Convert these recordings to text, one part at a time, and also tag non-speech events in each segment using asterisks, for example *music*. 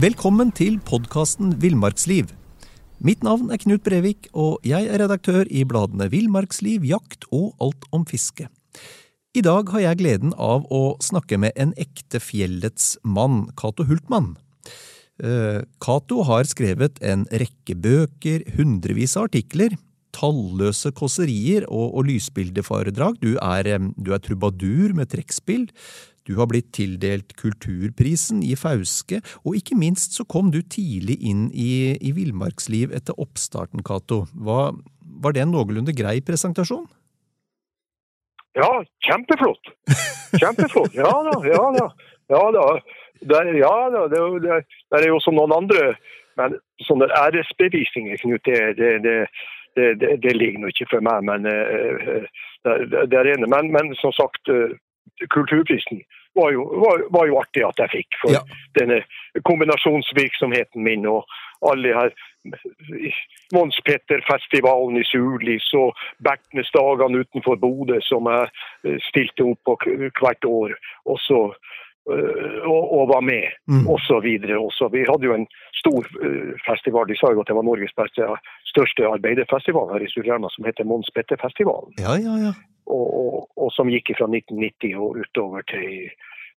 Velkommen til podkasten Villmarksliv. Mitt navn er Knut Brevik, og jeg er redaktør i bladene Villmarksliv, Jakt og Alt om fiske. I dag har jeg gleden av å snakke med en ekte fjellets mann, Cato Hultmann. Eh, Cato har skrevet en rekke bøker, hundrevis av artikler, talløse kåserier og, og lysbildeforedrag. Du er, eh, du er trubadur med trekkspill. Du har blitt tildelt Kulturprisen i Fauske, og ikke minst så kom du tidlig inn i, i villmarksliv etter oppstarten, Cato. Var, det en noenlunde grei presentasjon? Ja, kjempeflott. Kjempeflott. Ja da, ja da. Ja da. Der, ja da, det, det, det er jo som noen andre Men sånne æresbevisninger, Knut, det, det, det, det ligger nå ikke for meg. Men uh, det, det er. Men, men som sagt, uh, Kulturprisen var jo, var, var jo, artig at jeg fikk. For ja. denne kombinasjonsvirksomheten min og alle her Mons Petter-festivalen i Sulis og Bertnesdagene utenfor Bodø som jeg stilte opp på hvert år. Og så og, og, var med, mm. osv. Vi hadde jo en stor festival. De sa jo at det var Norges beste, største arbeiderfestival her i Surrema, som heter Mons Petter-festivalen. Ja, ja, ja. Og, og, og, som gikk fra 1990 og utover til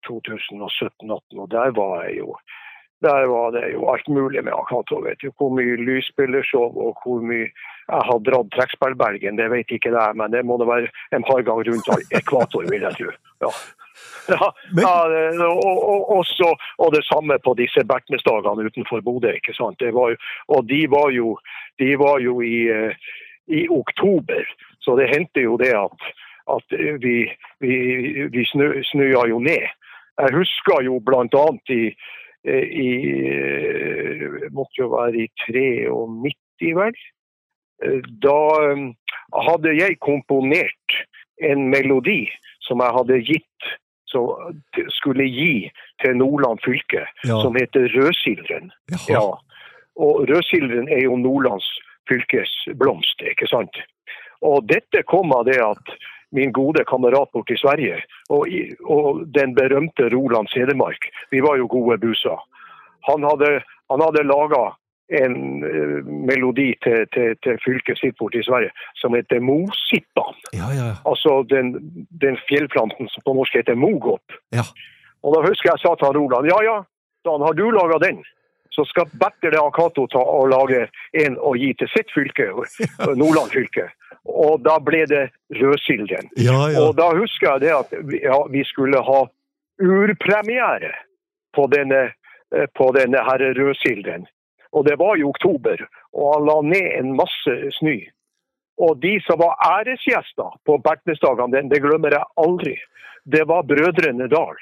2017-2018. Og der var jeg jo der var det jo alt mulig med Akato. Vet du hvor mye lysspillershow og hvor mye jeg har dratt trekkspillbergen, det vet ikke jeg, men det må det være en par ganger rundt ekvator, vil jeg tro. Ja. Ja, ja, og, og, også, og, det samme på disse Bertnesdagene utenfor Bodø. ikke sant? Jo, og de var jo, de var jo i, i, oktober, så det hendte jo det at, at vi, vi, vi snø, snøa jo ned. Jeg husker jo bl.a. i Eh, i eh, måtte jo være i 93, vel. Eh, da hadde jeg komponert en melodi som jeg hadde gitt som skulle gi til Nordland fylke, ja. som heter Rødsildren. Ja. Og Rødsildren er jo Nordlands fylkes blomst, ikke sant. Og dette kom av det at min gode kamerat borte i Sverige, og, og den berømte Roland Sedemark. Vi var jo gode buser. Han hadde, han hadde laga en uh, melodi til, til, til, fylket sitt borte i Sverige som heter Mosippan. Ja, ja. Altså den, den, fjellplanten som på norsk heter mogopp. Ja. Og da husker jeg sa til han Roland ja ja, Dan, har du laga den? Så skal Bertil Akato ta og lage en og gi til sitt fylke, *laughs* Nordland fylke. Og da ble det Rødsilden. Ja, ja. Og da husker jeg det at vi, ja, vi skulle ha urpremiere på denne, eh, på denne her Rødsilden. Og det var i oktober, og han la ned en masse snø. Og de som var æresgjester på Bertnesdagene, det glemmer jeg aldri. Det var Brødrene Dal.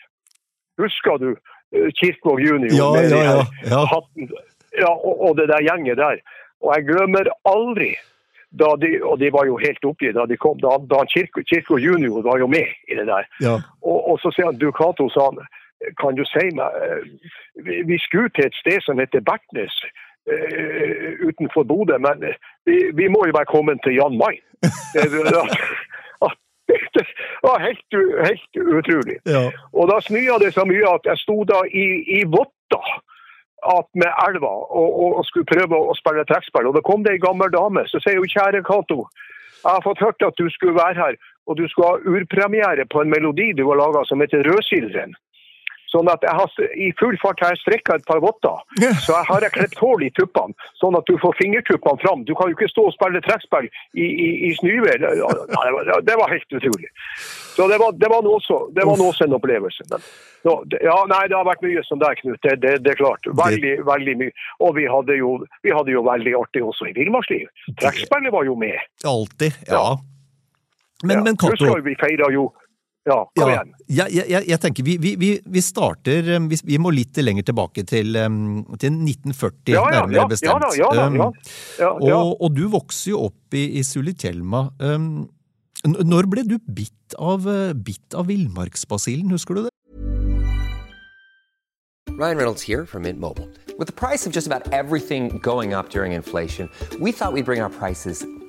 Husker du eh, Kirkevåg junior ja, med ja, ja. hatten? Ja, og, og det der gjenget der. Og jeg glemmer aldri da de, og de var jo helt oppgitt da de kom. Da, da Kirko junior var jo med i det der. Ja. Og, og, så sier han Ducato sa han, kan du si meg eh, vi, vi skulle til et sted som heter Bertnes. Uh, utenfor Bodø, men vi, vi, må jo være kommet til Jan Mayen. *laughs* *laughs* Det, var helt, helt utrolig. Ja. Og da snøa det så mye at jeg sto da i, i votter med elva og, og, skulle prøve å spille trekkspill. Og da kom det ei gammel dame så sier hun kjære Cato, jeg har fått hørt at du skulle være her, og du skulle ha urpremiere på en melodi du har laga som heter Rødsildren. Sånn at jeg har i full fart har jeg strekka et par votter. Yeah. Så jeg har klept hull i tuppene, sånn at du får fingertuppene fram. Du kan jo ikke stå og spille trekkspill i, i, i snøvær. Det, det, var helt utrolig. Så det var, det var også, det var også en opplevelse. No, ja, nei, det har vært mye som der, Knut. Det, det, det, er klart. Veldig, veldig mye. Og vi hadde jo, vi hadde jo veldig artig også i villmarksliv. Trekkspillet var jo med. Alltid, ja. ja. Men, ja. men Cato Husker vi feira jo ja, kom ja, igjen. Jeg, jeg, jeg, tenker vi, vi, vi starter vi, vi, må litt lenger tilbake til, til 1940, ja, ja, nærmere bestemt. Ja, da, ja. og, og, du vokser jo opp i, i Sulitjelma. Um, når ble du bitt av, uh, bitt av villmarksbasillen, husker du det? Ryan Reynolds here from Mint Mobile. With the price of just about everything going up during inflation, we thought we'd bring our prices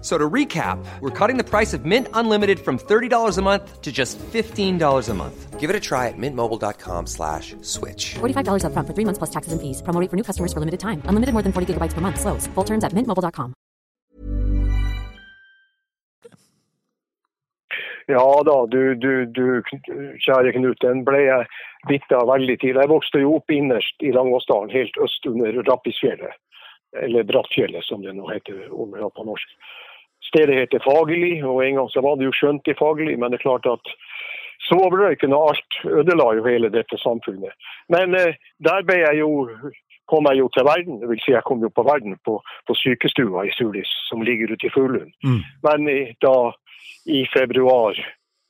So to recap, we're cutting the price of Mint Unlimited from $30 a month to just $15 a month. Give it a try at mintmobile.com slash switch. $45 upfront for three months plus taxes and fees. Promo rate for new customers for limited time. Unlimited more than 40 gigabytes per month. Slows. Full terms at mintmobile.com. Ja da, du, du, du kjære Knut, den ble jeg bitt av veldig tidlig. Jeg vokste jo opp innerst i Langåsdalen, helt øst under Rappisfjellet. Eller Brattfjellet, som det nå heter overalt på norsk. Stedet heter Fagerli, og en gang så var det jo skjønt i Fagerli, men det er klart at soverøyken og alt ødela jo hele dette samfunnet. Men eh, der ble jeg jo kom jeg jo til verden, det vil si jeg kom jo på verden på, på sykestua i Sulis, som ligger ute i Fuglund. Mm. Men i, da i februar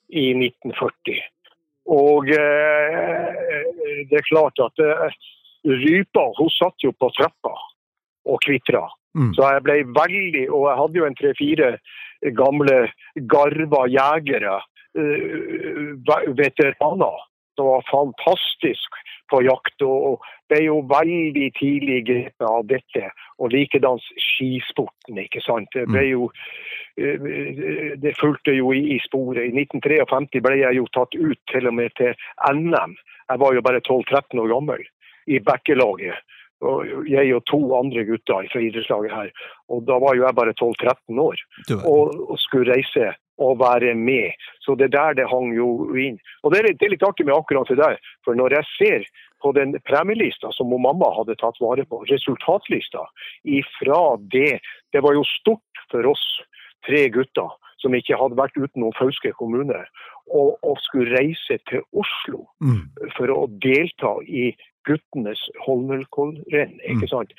i 1940. Og eh, det er klart at eh, rypa hun satt jo på trappa og kvitra. Mm. Så jeg ble veldig Og jeg hadde jo en tre-fire gamle garva jegere, eh, veteraner, som var fantastisk på jakt. Og ble jo veldig tidlig grepet av dette. Og likedan skisporten, ikke sant. Det ble jo eh, Det fulgte jo i, i sporet. I 1953 ble jeg jo tatt ut til og med til NM. Jeg var jo bare 12-13 år gammel i bakkelaget. Og jeg og to andre gutter fra idrettslaget her. Og da var jo jeg bare 12-13 år og, og skulle reise og være med. Så det der det hang jo inn. Og det er, litt- det er litt artig med akkurat det der. For når jeg ser på den premielista som mamma hadde tatt vare på, resultatlista, ifra det Det var jo stort for oss tre gutter som ikke hadde vært utenom Fauske kommune, og, og skulle reise til Oslo Mm. for å delta i guttenes Holmenkollrenn. ikke sant?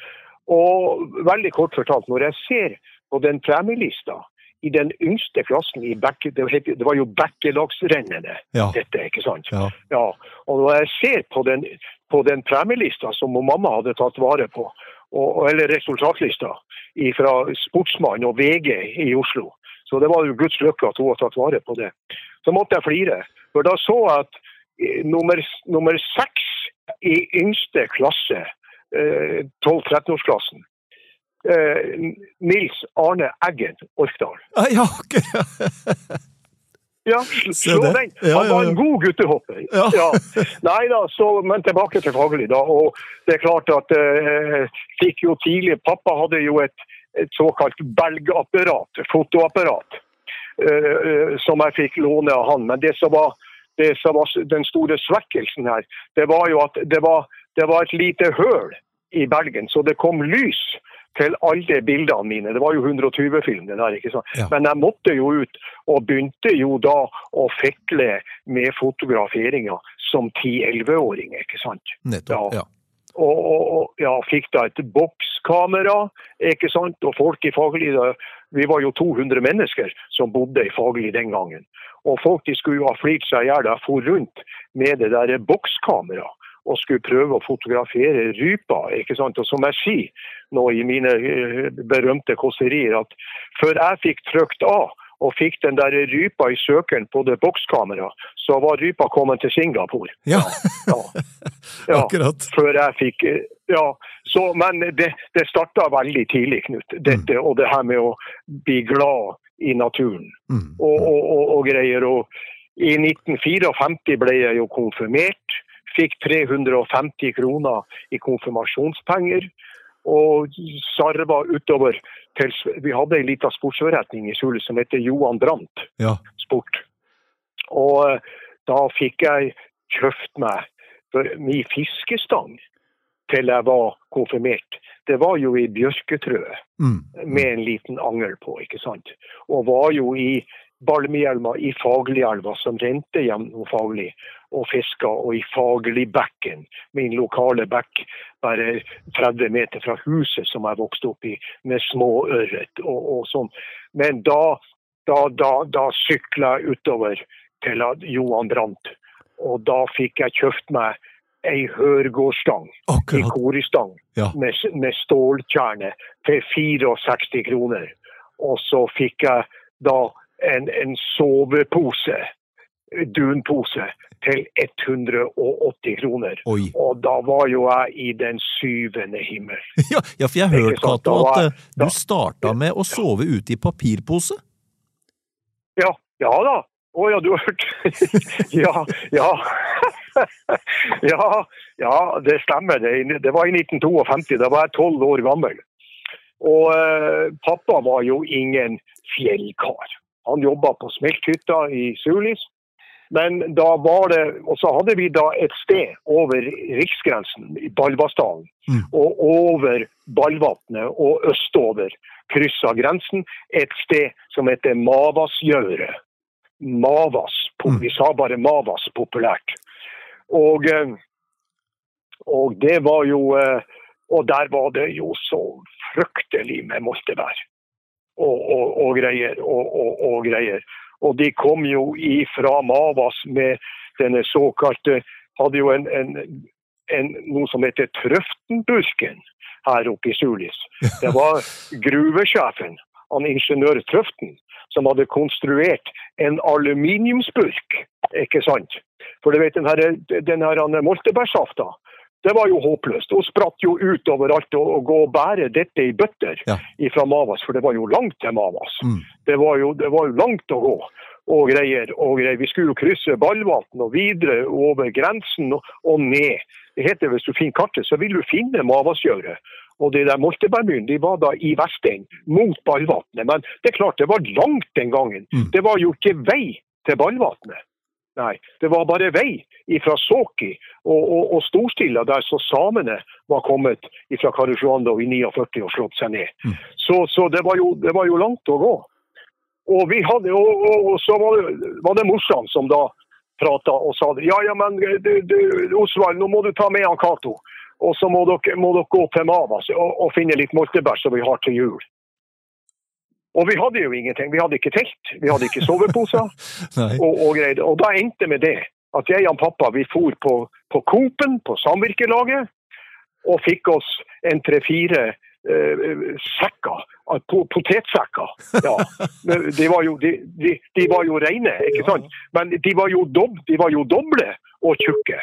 Og veldig kort fortalt, når jeg ser på den premielista i den yngste klassen i Bekke, det var jo Bekkelagsrennene, Ja. dette, ikke sant? Ja. Ja, og når jeg ser på den, på den premielista som mamma hadde tatt vare på, og, eller resultatlista fra Sportsmann og VG i Oslo, så det var jo Guds lykke at hun hadde tatt vare på det, så måtte jeg flire. For da så jeg at eh, nummer, nummer seks i yngste klasse, eh, 12-13-årsklassen, eh, Nils Arne Eggen Orkdal. Ja, okay. Ja, slå den. Han var en god guttehopper. Ja. Nei da, så, men tilbake til faglig, da. Og det er klart at eh, fikk jo tidlig Pappa hadde jo et, et såkalt belgapparat, fotoapparat, eh, eh, som jeg fikk låne av han. Men det som var, det som var den store svekkelsen her, det var jo at det var, det var et lite høl i belgen, så det kom lys til alle bildene mine. Det var jo 120-film, det der. ikke sant? Ja. Men jeg måtte jo ut, og begynte jo da å fikle med fotograferinga som 10-11-åring, ikke sant. Nettopp. Ja. Ja. Og, og, ja, fikk da et bokskamera, ikke sant. Og folk i Fagerli, vi var jo 200 mennesker som bodde i Fagerli den gangen. Og folk de skulle jo ha flirt seg i hjel jeg for rundt med det der bokskamera og skulle prøve å fotografere rypa. ikke sant? Og som jeg sier nå i mine eh, berømte kåserier, at før jeg fikk trykt av og fikk den der rypa i søkeren på det bokskamera, så var rypa kommet til Singapore. Ja. Ja. Ja, *laughs* Akkurat. Før jeg fikk Ja. Så, men det, det starta veldig tidlig, Knut. Dette, Og det her med å bli glad i naturen Mm. og, og, og, og greier. I 1954 ble jeg jo konfirmert. Fikk 350 kroner i konfirmasjonspenger. Og sarva utover til Vi hadde en liten sportsforretning i Sule som heter Johan Brandt Ja. sport. Og eh, da fikk jeg kjøpt meg min fiskestang til jeg var konfirmert. Det var jo i bjørketrø Mm. med en liten angel på, ikke sant. Og var jo i Balmehjelmer i Faglielva som rente gjennom Fagli og fiska, og i Faglibekken, min lokale bekk bare 30 meter fra huset som jeg vokste opp i, med små ørret og, og sånn. Men da, da, da, da sykla jeg utover til Johan Brandt, og da fikk jeg kjøpt meg ei hørgårdstang, ei koristang, Ja. med, med stålkjerne til 64 kroner. Og så fikk jeg da en, en sovepose, dunpose, til 180 kroner. Oi. Og da var jo jeg i den syvende himmel. *laughs* Ja, ja, for jeg har hørt, Cato, at jeg- eh, du da- starta med å sove ute i papirpose. Ja, ja da. Å ja, du har hørt? *laughs* ja, ja. *laughs* ja, ja, det stemmer. Det, det var i 1952. Da var jeg tolv år gammel. Og eh, pappa var jo ingen fjellkar. Han jobba på smelthytta i Sulis. Men da var det Og så hadde vi da et sted over riksgrensen, i Balvasdalen, Mm. og over Ballvatnet og østover, kryssa grensen, et sted som heter Mavasgjøret. Mavas. Mm. Vi sa bare Mavas populært. Og, eh, og det var jo eh, Og der var det jo så fryktelig med moltebær og, og, og greier. Og, greier. Og de kom jo ifra Mavas med denne såkalte Hadde jo en, en, en, noe som heter Trøftenbulken her oppe i Sulis. *laughs* Det var gruvesjefen, han ingeniør Trøften, som hadde konstruert en aluminiumsburk. ikke sant? For du vet, den her, den her moltebærsafta, det var jo håpløst. Hun spratt jo ut overalt og, og gå og bære dette i bøtter Ja. fra Mavas, for det var jo langt til Mavas. Mm. Det, var jo, det var jo langt å gå og greier. og greier. Vi skulle jo krysse Ballvatn og videre over grensen og, og ned. Det heter Hvis du finner kartet, så vil du finne Mavasgjøret. Og de der Moltebergmyren de var da i Vesteng, mot Ballvatnet. Men det er klart, det var langt den gangen. Mm. Det var jo ikke vei til Ballvatnet. Nei, det var bare vei fra Soki og, og, og Storstilla, der så samene var kommet fra Karesuando i 49 og slått seg ned. Mm. Så, så det, var jo, det var jo langt å gå. Og, vi hadde, og, så var det, var det morsan som da prata og sa. Ja, ja, men du, du, Osvald, nå må du ta med han Cato. Og så må dere, må dere gå til Mavas og, og finne litt moltebær som vi har til jul. Og vi hadde jo ingenting. Vi hadde ikke telt, vi hadde ikke soveposer. *laughs* Og, og greide. Og da endte med det at jeg og pappa vi for på, på Coop-en, på samvirkelaget, og fikk oss en tre-fire eh, sekker, eh, potetsekker. Ja. *laughs* De var jo, de, de, de var jo rene, ikke sant? Men de var jo, dob, de var jo doble og tjukke.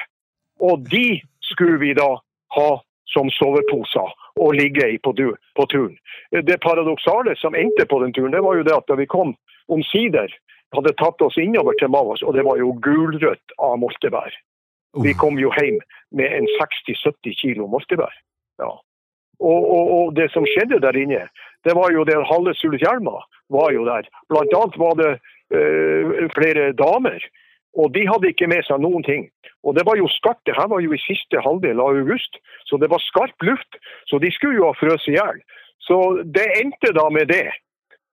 Og de skulle vi da ha som soveposer og ligge i på, du, på turen. Det paradoksale som endte på den turen, det var jo det at da vi kom omsider, hadde tatt oss innover til Mavas, og det var jo gulrødt av moltebær. Vi kom jo hjem med en 60-70 kilo moltebær. Ja. Og, og, og det som skjedde der inne, det var jo at halve Sulitjelma var jo der. Blant annet var det øh, flere damer, og de hadde ikke med seg noen ting. Og det var jo skarpt, det her var jo i siste halvdel av august, så det var skarp luft. Så de skulle jo ha frøst i hjel. Så det endte da med det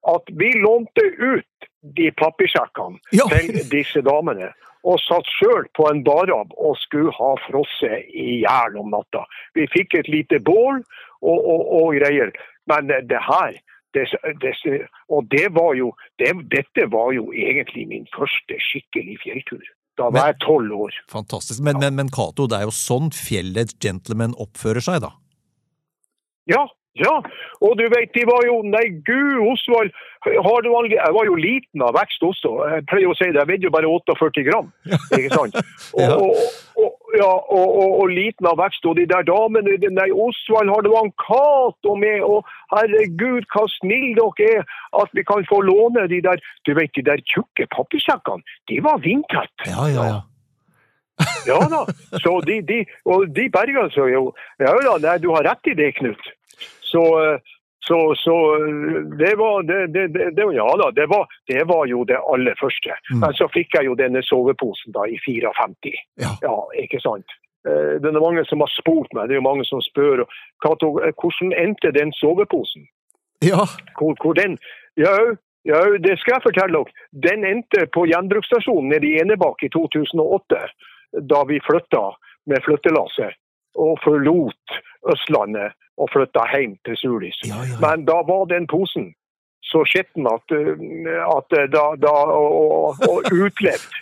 at vi lånte ut de papirsekkene Ja. til disse damene. Og satt sjøl på en barab og skulle ha frosset i hjel om natta. Vi fikk et lite bål og, og, og greier. Men det, her det, des, Og det var jo det, Dette var jo egentlig min første skikkelig fjelltur. Da Men- var jeg tolv år. Fantastisk. Men, men, men Cato, det er jo sånn fjellets gentlemen oppfører seg, da. Ja, ja. Og du vet, de var jo Nei, gud, Osvald har du aldri Jeg var jo liten av vekst også. Jeg pleier å si det, jeg veide jo bare 48 gram. Ikke sant? *laughs* Og, og, og, ja, og, og, liten av vekst. Og de der damene Nei, Osvald, har du han Cato med? Og herregud, hva snill dere er at vi kan få låne de der Du vet, de der tjukke papirsekkene, de var vindtette. Ja, ja, ja. Ja da. Så de, de, og de berga seg jo. Ja da, nei, du har rett i det, Knut. Så, eh, så, så eh, det var det, det, det, Ja da, det var, det var jo det aller første. Mm. Men så fikk jeg jo denne soveposen da i 54. Ja. Ja, ikke sant. Eh, Det er mange som har spurt meg, det er jo mange som spør Cato, eh, hvordan endte den soveposen? Ja, Hvor, hvor den Ja, Ja, det skal jeg fortelle dere. Den endte på gjenbruksstasjonen nede i Enebakk i 2008, da vi flytta med flyttelasset og forlot Østlandet og flytta hjem til Sulis. Ja, ja, ja. Men da var den posen så skitten at, uh, at uh, da, da og, og utlevd. *laughs*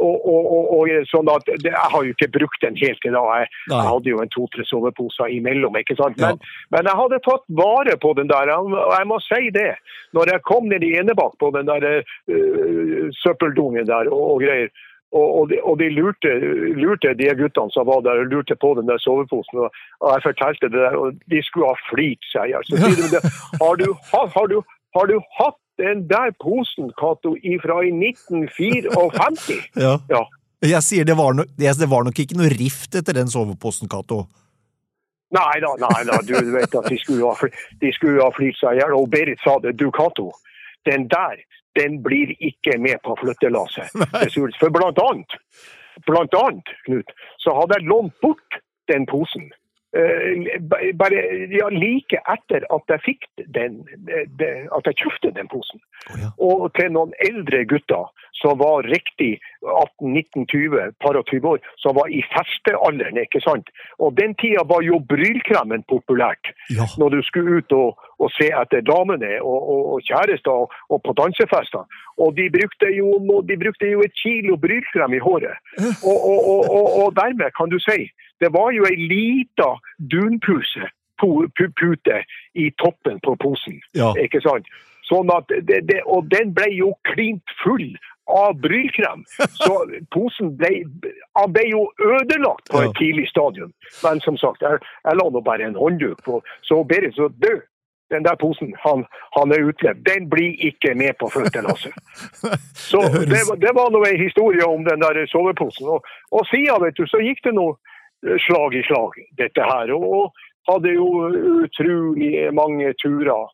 Og, og, og, og sånn at det, Jeg har jo ikke brukt den helt i dag. Jeg, jeg hadde jo en to-tre soveposer imellom. ikke sant? Ja. Men, men jeg hadde tatt vare på den der. Og jeg må si det. Når jeg kom ned i Enebakk på den der uh, søppeldungen der og, og greier, og, de, og de lurte, lurte de guttene som var der, og lurte på den der soveposen. Og, jeg fortalte det der, og de skulle ha flirt sier jeg. Så sier de det. Har du, har, du, har du hatt den der posen, Cato, ifra i 1954? Ja. Ja. Jeg sier det var, no, det var nok ikke noe rift etter den soveposen, Cato. Nei da, nei da, du vet at de skulle ha, de skulle ha flirt seg i hjel. Og Berit sa det, du Cato, den der, den blir ikke med på flyttelasset. *laughs* For blant annet, blant annet, Knut, så hadde jeg lånt bort den posen. Eh, bare ja, like etter at jeg fikk den, det- at jeg kjøpte den posen. Oh, ja. Og til noen eldre gutter som var riktig 18-19-20, par og 20 år, som var i festealderen, ikke sant. Og den tida var jo brylkremen populært. Ja. Når du skulle ut og, og se etter damene og, og, og kjærester og, og på dansefester. Og de brukte jo, de brukte jo et kilo brylkrem i håret. Og dermed kan du si, det var jo ei lita dunpuse pu- pu- pute i toppen på posen. Ja. Ikke sant? Sånn at det, det, og den ble jo klint full av brylkrem. *laughs* Så posen ble, han ble jo ødelagt på et tidlig stadium. Men som sagt, jeg, jeg la nå bare en håndduk på. Så Berit så død. Den der posen, han, han er utlevd. Den blir ikke med på flyttelasset. *laughs* Så Det det, var- det var nå en historie om den der soveposen. Og, og siden, vet du, så gikk det eh, slag i slag, dette her. Og, hadde jo utrolig mange turer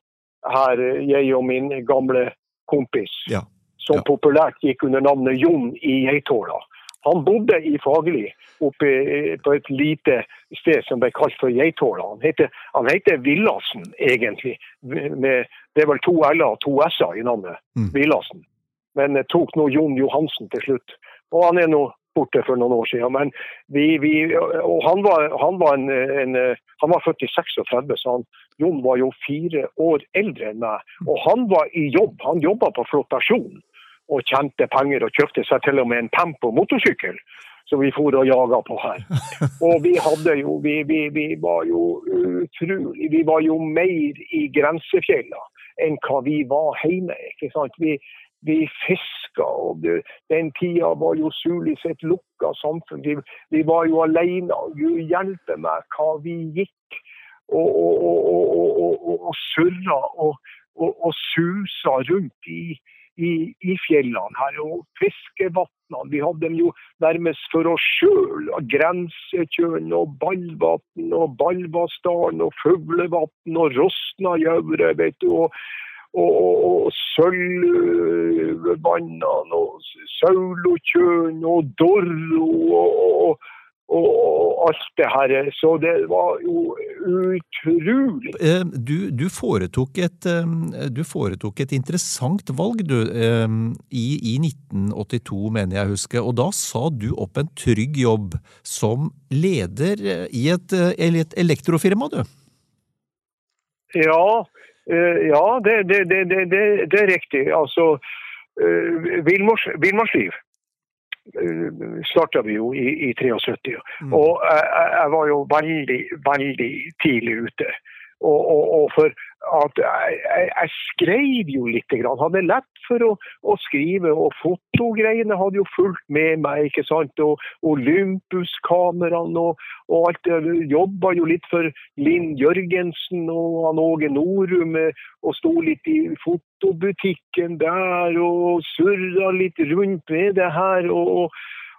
her, eh, jeg og min gamle kompis, Ja. som Ja. populært gikk under navnet Jon i Geithåla. Han bodde i Fagerli, oppe på et lite sted som ble kalt for Geithåla. Han heter, han heter Villassen, egentlig. Med, det er vel to L-er og to S-er i navnet. Mm. Villassen. Men tok nå Jon Johansen til slutt. Og han er nå borte for noen år siden. Men vi, vi, og han var, han, var en, en, han var født i 36, så han, Jon var jo fire år eldre enn meg. Og han var i jobb. Han jobba på flottasjon og tjente penger og kjøpte seg til og med en Pempo-motorsykkel, Som vi for og jaga på her. *laughs* Og vi hadde jo vi, vi, vi var jo utrolig Vi var jo mer i grensefjella enn hva vi var hjemme. ikke sant? Vi, vi fiska, den tida var jo Sulis et lukka samfunn. Vi, vi var jo alene. Gud hjelpe meg hva vi gikk og, og, og, og, surra og, susa rundt i, i, i fjellene her. Og fiskevatnene. Vi hadde dem jo nærmest for oss sjøl. Grensetjøen og Ballvatn og Ballvassdalen og Fuglevatn og Rosnajaure, vet du. og og, og, og Sølvvannene og Saulotjøen og Dorro og, og, alt det her. Så det var jo utrolig. Eh, Du, du, foretok et, eh, du foretok et interessant valg, du, eh, i, i 1982, mener jeg å huske. Og da sa du opp en trygg jobb som leder i et, et elektrofirma, du. Ja, ja det, det, det, det, er riktig. Altså, uh, liv uh, starta vi jo i, i 73. Mm. Og jeg- jeg var jo veldig, veldig tidlig ute. Og, og, og for at jeg, jeg, jeg skrev jo litt, grann. hadde lett for å, å skrive. Og fotogreiene hadde jo fulgt med meg. ikke sant? Og Olympus-kameraene og, og alt. Jobba jo litt for Linn Jørgensen og han Åge Norum. Og sto litt i fotobutikken der og surra litt rundt med det her. og,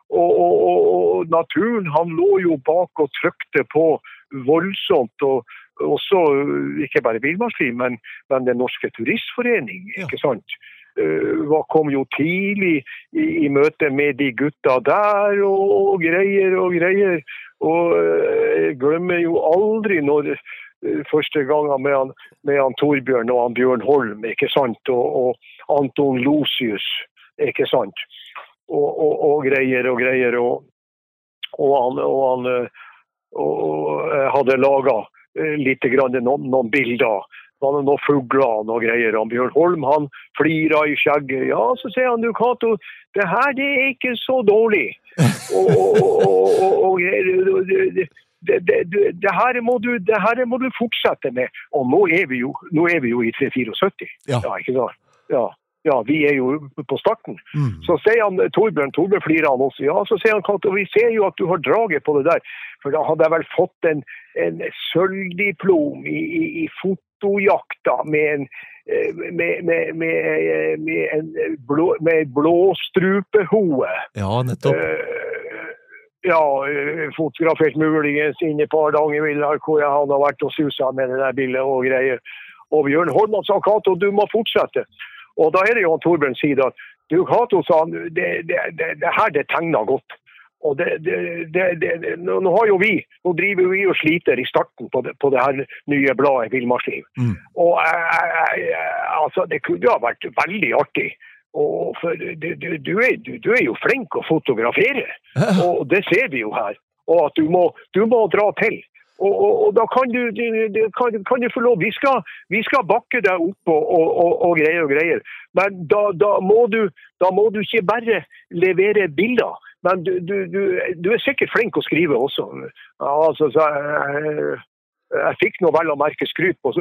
og, og naturen han lå jo bak og trykte på voldsomt. og også uh, ikke bare Villmarksliv, men, men Den norske turistforening. Ikke sant? Hva kom jo tidlig i, i møte med de gutta der og, og greier og greier. Og uh, jeg glemmer jo aldri når, eh, første gangen med han, med han Torbjørn og han Bjørn Holm, ikke sant? Og, og Anton Losius, ikke sant? Og, og, og greier og greier. Og, og han, han eh, hadde laga litt grann, noen, noen bilder. Var noen fugler og greier. Og Bjørn Holm han flira i skjegget. Ja, så sier han du Cato, det her det er ikke så dårlig. Og, og, og, og det, det, det, det, her må du, det her må du fortsette med. Og nå er vi jo, er vi jo i 374. Ja. ja, ikke sant? Ja. Ja, vi er jo på starten. Mm. Så sier han Torbjørn, Torbjørn flirer han også. Ja, så sier han Kato, vi ser jo at du har draget på det der. For da hadde jeg vel fått en, en sølvdiplom i, i, i fotojakta med en med, med, med, med en blå, med blåstrupehue. Ja, nettopp. Uh, ja, fotografert muligens inne på Hardangervidda hvor jeg hadde vært og susa med det der bildet og greier. Og Bjørn Holman sa Cato, du må fortsette. Og da er det jo han Torbjørn sier at du Cato sa det, det, det, det her det tegner godt. Og det, nå, har jo vi, nå driver vi og sliter i starten på det, på det her nye bladet Villmarksliv. Mm. Og jeg, altså, det kunne ha vært veldig artig. Og for du, du, du, er, du, er, jo flink å fotografere, *laughs* og det ser vi jo her. Og at du må, må dra til. Og, og, og, da kan du, kan, kan du, få lov. Vi skal, vi skal bakke deg opp og, og greier og greier. Men da, da, må da, må du, ikke bare levere bilder. Men du, du er sikkert flink å skrive også. Altså, altså, jeg, jeg, fikk nå vel å merke skryt på,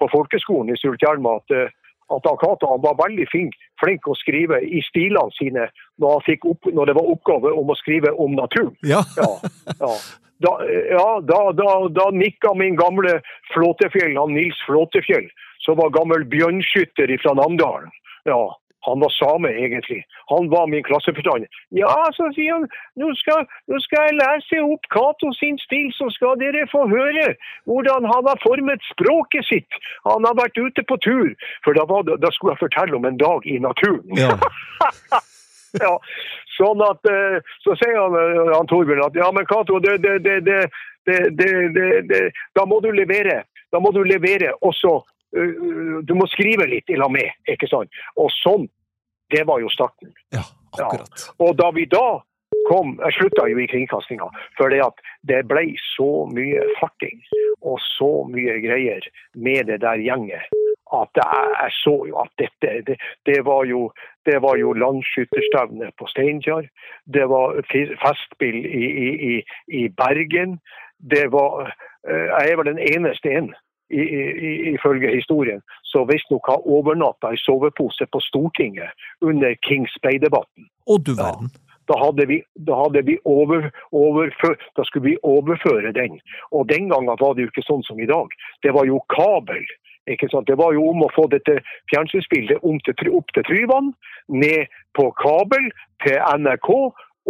på folkeskolen i Sultjelma at, at Akata var veldig flink, flink å skrive i stilene sine når, opp, når, det var oppgave om å skrive om naturen. Ja. ja, ja. *laughs* Da, ja, da, da, da nikka min gamle Flåtefjell, han Nils Flåtefjell, som var gammel bjørnskytter fra Namdalen. Ja, han var same, egentlig. Han var min klasseforstander. Ja, så sier han, nå skal, nå skal jeg lese opp Cato sin stil, så skal dere få høre hvordan han har formet språket sitt. Han har vært ute på tur. For da, var, da skulle jeg fortelle om en dag i naturen. Ja. *laughs* ja, sånn at, Så sier han, han Torbjørn at ja, men Cato, det, det, da må du levere. Da må du levere også Du må skrive litt i lag med, ikke sant. Og sånn. Det var jo starten. Ja, akkurat. Ja. Og da vi da kom Jeg slutta jo i kringkastinga, for det ble så mye farting og så mye greier med det der gjenget at jeg, så jo at dette det, det, var jo, det var jo landskytterstevne på Steinkjer. Det var festspill i, i, i, Bergen. Det var Jeg er vel den eneste en ifølge historien, som visstnok har overnatta i sovepose på Stortinget under Kings Bay-debatten. Og du verden. Ja. Da, hadde vi, da, hadde vi over, overfør, da skulle vi overføre den. Og den gangen var det jo ikke sånn som i dag. Det var jo kabel. Det var jo om å få dette fjernsynsbildet opp til Tryvann, ned på kabel til NRK,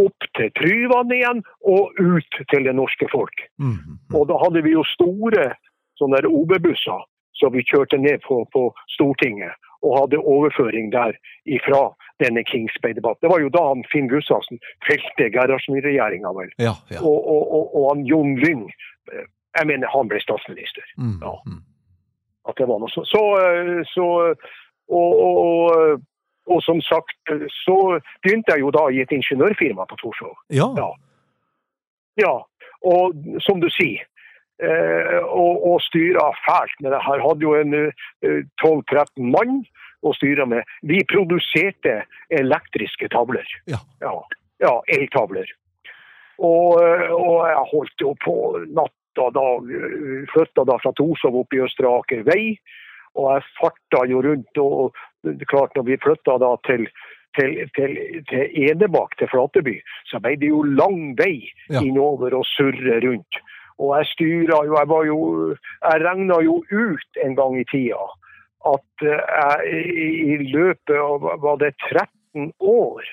opp til Tryvann igjen og ut til det norske folk. Mm -hmm. Og da hadde vi jo store sånne OB-busser som vi kjørte ned på, på Stortinget og hadde overføring der ifra denne Kings Bay-debatten. Det var jo da han Finn Gustavsen felte Gerhardsen-regjeringa, vel. Ja, ja. Og, og, og, og, han Jon Lyng, jeg mener han ble statsminister. Mm, ja. At det var noe så, så, så og, og, og, som sagt, så begynte jeg jo da i et ingeniørfirma på Torshov. Ja. ja. ja. Og som du sier, eh, og, og styra fælt med det her. Hadde jo en eh, 12-13 mann å styre med. Vi produserte elektriske tavler. Ja. ja, ja eltavler. Og, og, jeg holdt jo på natt. Flytta da fra Torshov opp i Østre Aker vei. Og jeg farta jo rundt. og klart Når vi flytta da til til, til, til Enebakk, til Flateby, så ble det jo lang vei Ja. innover og surre rundt. Og jeg styra jo Jeg var jo Jeg regna jo ut en gang i tida at eh, jeg i, løpet av var det 13 år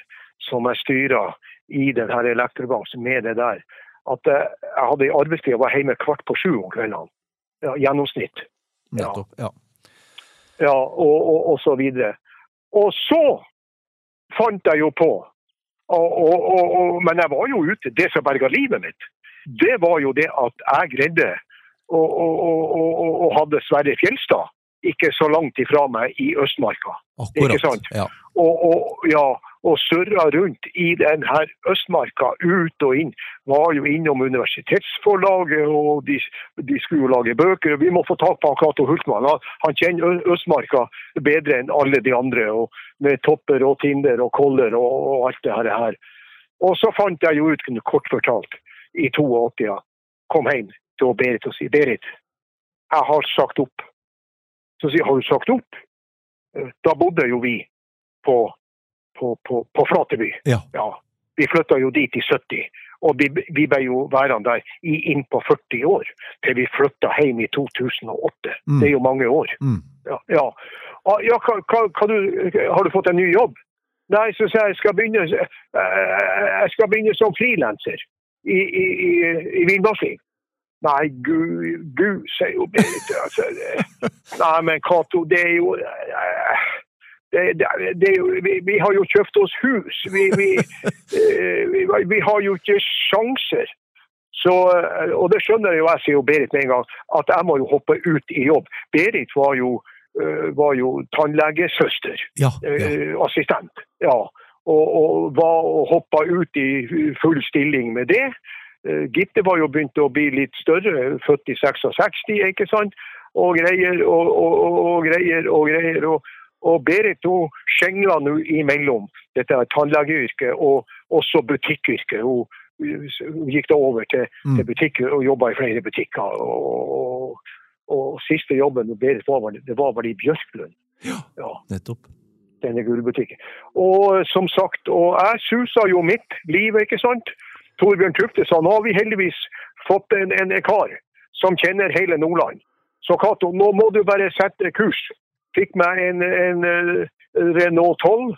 som jeg styra i den her elektrobransjen med det der, at eh, jeg hadde arbeidstid og var hjemme kvart på sju om kveldene. Ja, gjennomsnitt. Nettopp. Ja. Ja, og, og, og så videre. Og så fant jeg jo på og, Men jeg var jo ute. Det som berga livet mitt, det var jo det at jeg greide og hadde Sverre Fjelstad ikke så langt ifra meg i Østmarka. Akkurat. Ikke sant? Ja. Og, og, ja, og surra rundt i den her Østmarka, ut og inn. Var jo innom universitetsforlaget, og de, de skulle jo lage bøker. Vi må få tak på Cato Hultmann. Han, kjenner Østmarka bedre enn alle de andre. Med topper og tinder og koller og, og alt det her. Og så fant jeg jo ut, kort fortalt, i 82, ja, kom hjem til Berit og si Berit, jeg har sagt opp. Så sier jeg, har du sagt opp? Eh, Da bodde jo vi på, på, på, på Flateby. Ja. Vi flytta jo dit i 70, og vi, vi ble jo værende der i innpå 40 år. Til vi flytta hjem i 2008. Mm. Det er jo mange år. Mm. Ja, ja. Ah, ja hva, hva, du, har du fått en ny jobb? Nei, så sier jeg jeg skal begynne, eh, jeg skal begynne som frilanser i, i, i, i Vindmarksliv. Nei, gud, gud, sier jo Berit. Altså, *laughs* nei, men Cato, det er jo eh, det, det, vi, vi har jo kjøpt oss hus. Vi, vi, *laughs* eh, vi, har jo ikke sjanser. Så, eh, og det skjønner jeg jo, jeg sier jo Berit med en gang, at jeg må jo hoppe ut i jobb. Berit var jo, eh, var jo tannlegesøster Ja, ja. assistent. Ja. Og, og var og hoppa ut i full stilling med det. Gitte var jo begynt å bli litt større, født i 66, ikke sant? Og greier og, og, og greier og greier. Og, og Berit hun skjengler nå imellom dette tannlegeyrket og også butikkyrket. Hun, hun gikk da over til, Mm. til butikk og jobba i flere butikker. Og, og, og siste jobben Berit var, det var vel i Bjørklund. Ja Nettopp. denne gullbutikken. Og som sagt, og jeg susa jo mitt liv, ikke sant. Torbjørn Tufte sa nå har vi heldigvis fått en, en kar som kjenner hele Nordland. Så Cato, nå må du bare sette kurs. Fikk meg en, en eh, Renault 12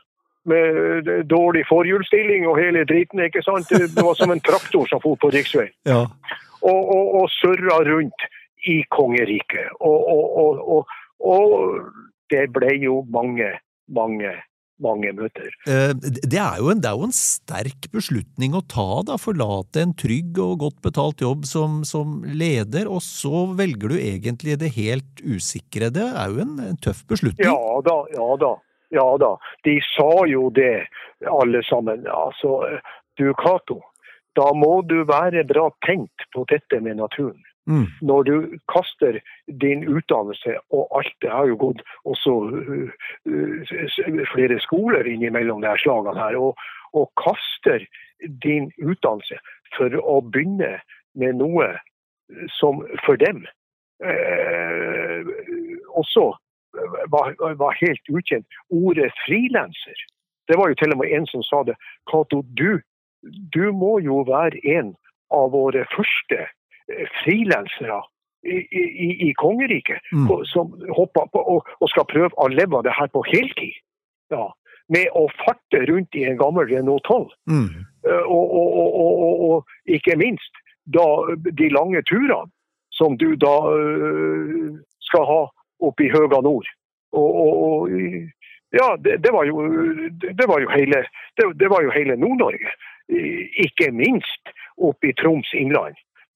med eh, dårlig forhjulsstilling og hele driten, ikke sant. Det var som en traktor som for på riksveien. Ja. og, og, og surra rundt i kongeriket. Og, og, og, og, og det ble jo mange, mange, mange møter. Eh, Det er, jo en, er jo en sterk beslutning å ta, da. Forlate en trygg og godt betalt jobb som, som leder, og så velger du egentlig det helt usikre. Det er jo en, en tøff beslutning. Ja da, ja da. Ja da. De sa jo det, alle sammen. Altså, du Cato, da må du være bra tenkt på dette med naturen. Mm. når du kaster din utdannelse, og alt det har jo gått også uh, uh, flere skoler innimellom de slagene her, og, og kaster din utdannelse for å begynne med noe som for dem eh, også var, var helt ukjent. Ordet frilanser. Det var jo til og med en som sa det. Cato, du, du må jo være en av våre første frilansere i, i, i kongeriket Mm. som hopper på og, og skal prøve å leve av det her på heltid. Ja, med å farte rundt i en gammel Renault 12. Mm. Eh, Og, og, og, ikke minst da de lange turene som du da øh, skal ha oppe i høga nord. Og, ja, det, det, var jo, det var jo hele, det, det var jo hele Nord-Norge. Ikke minst oppe i Troms innland,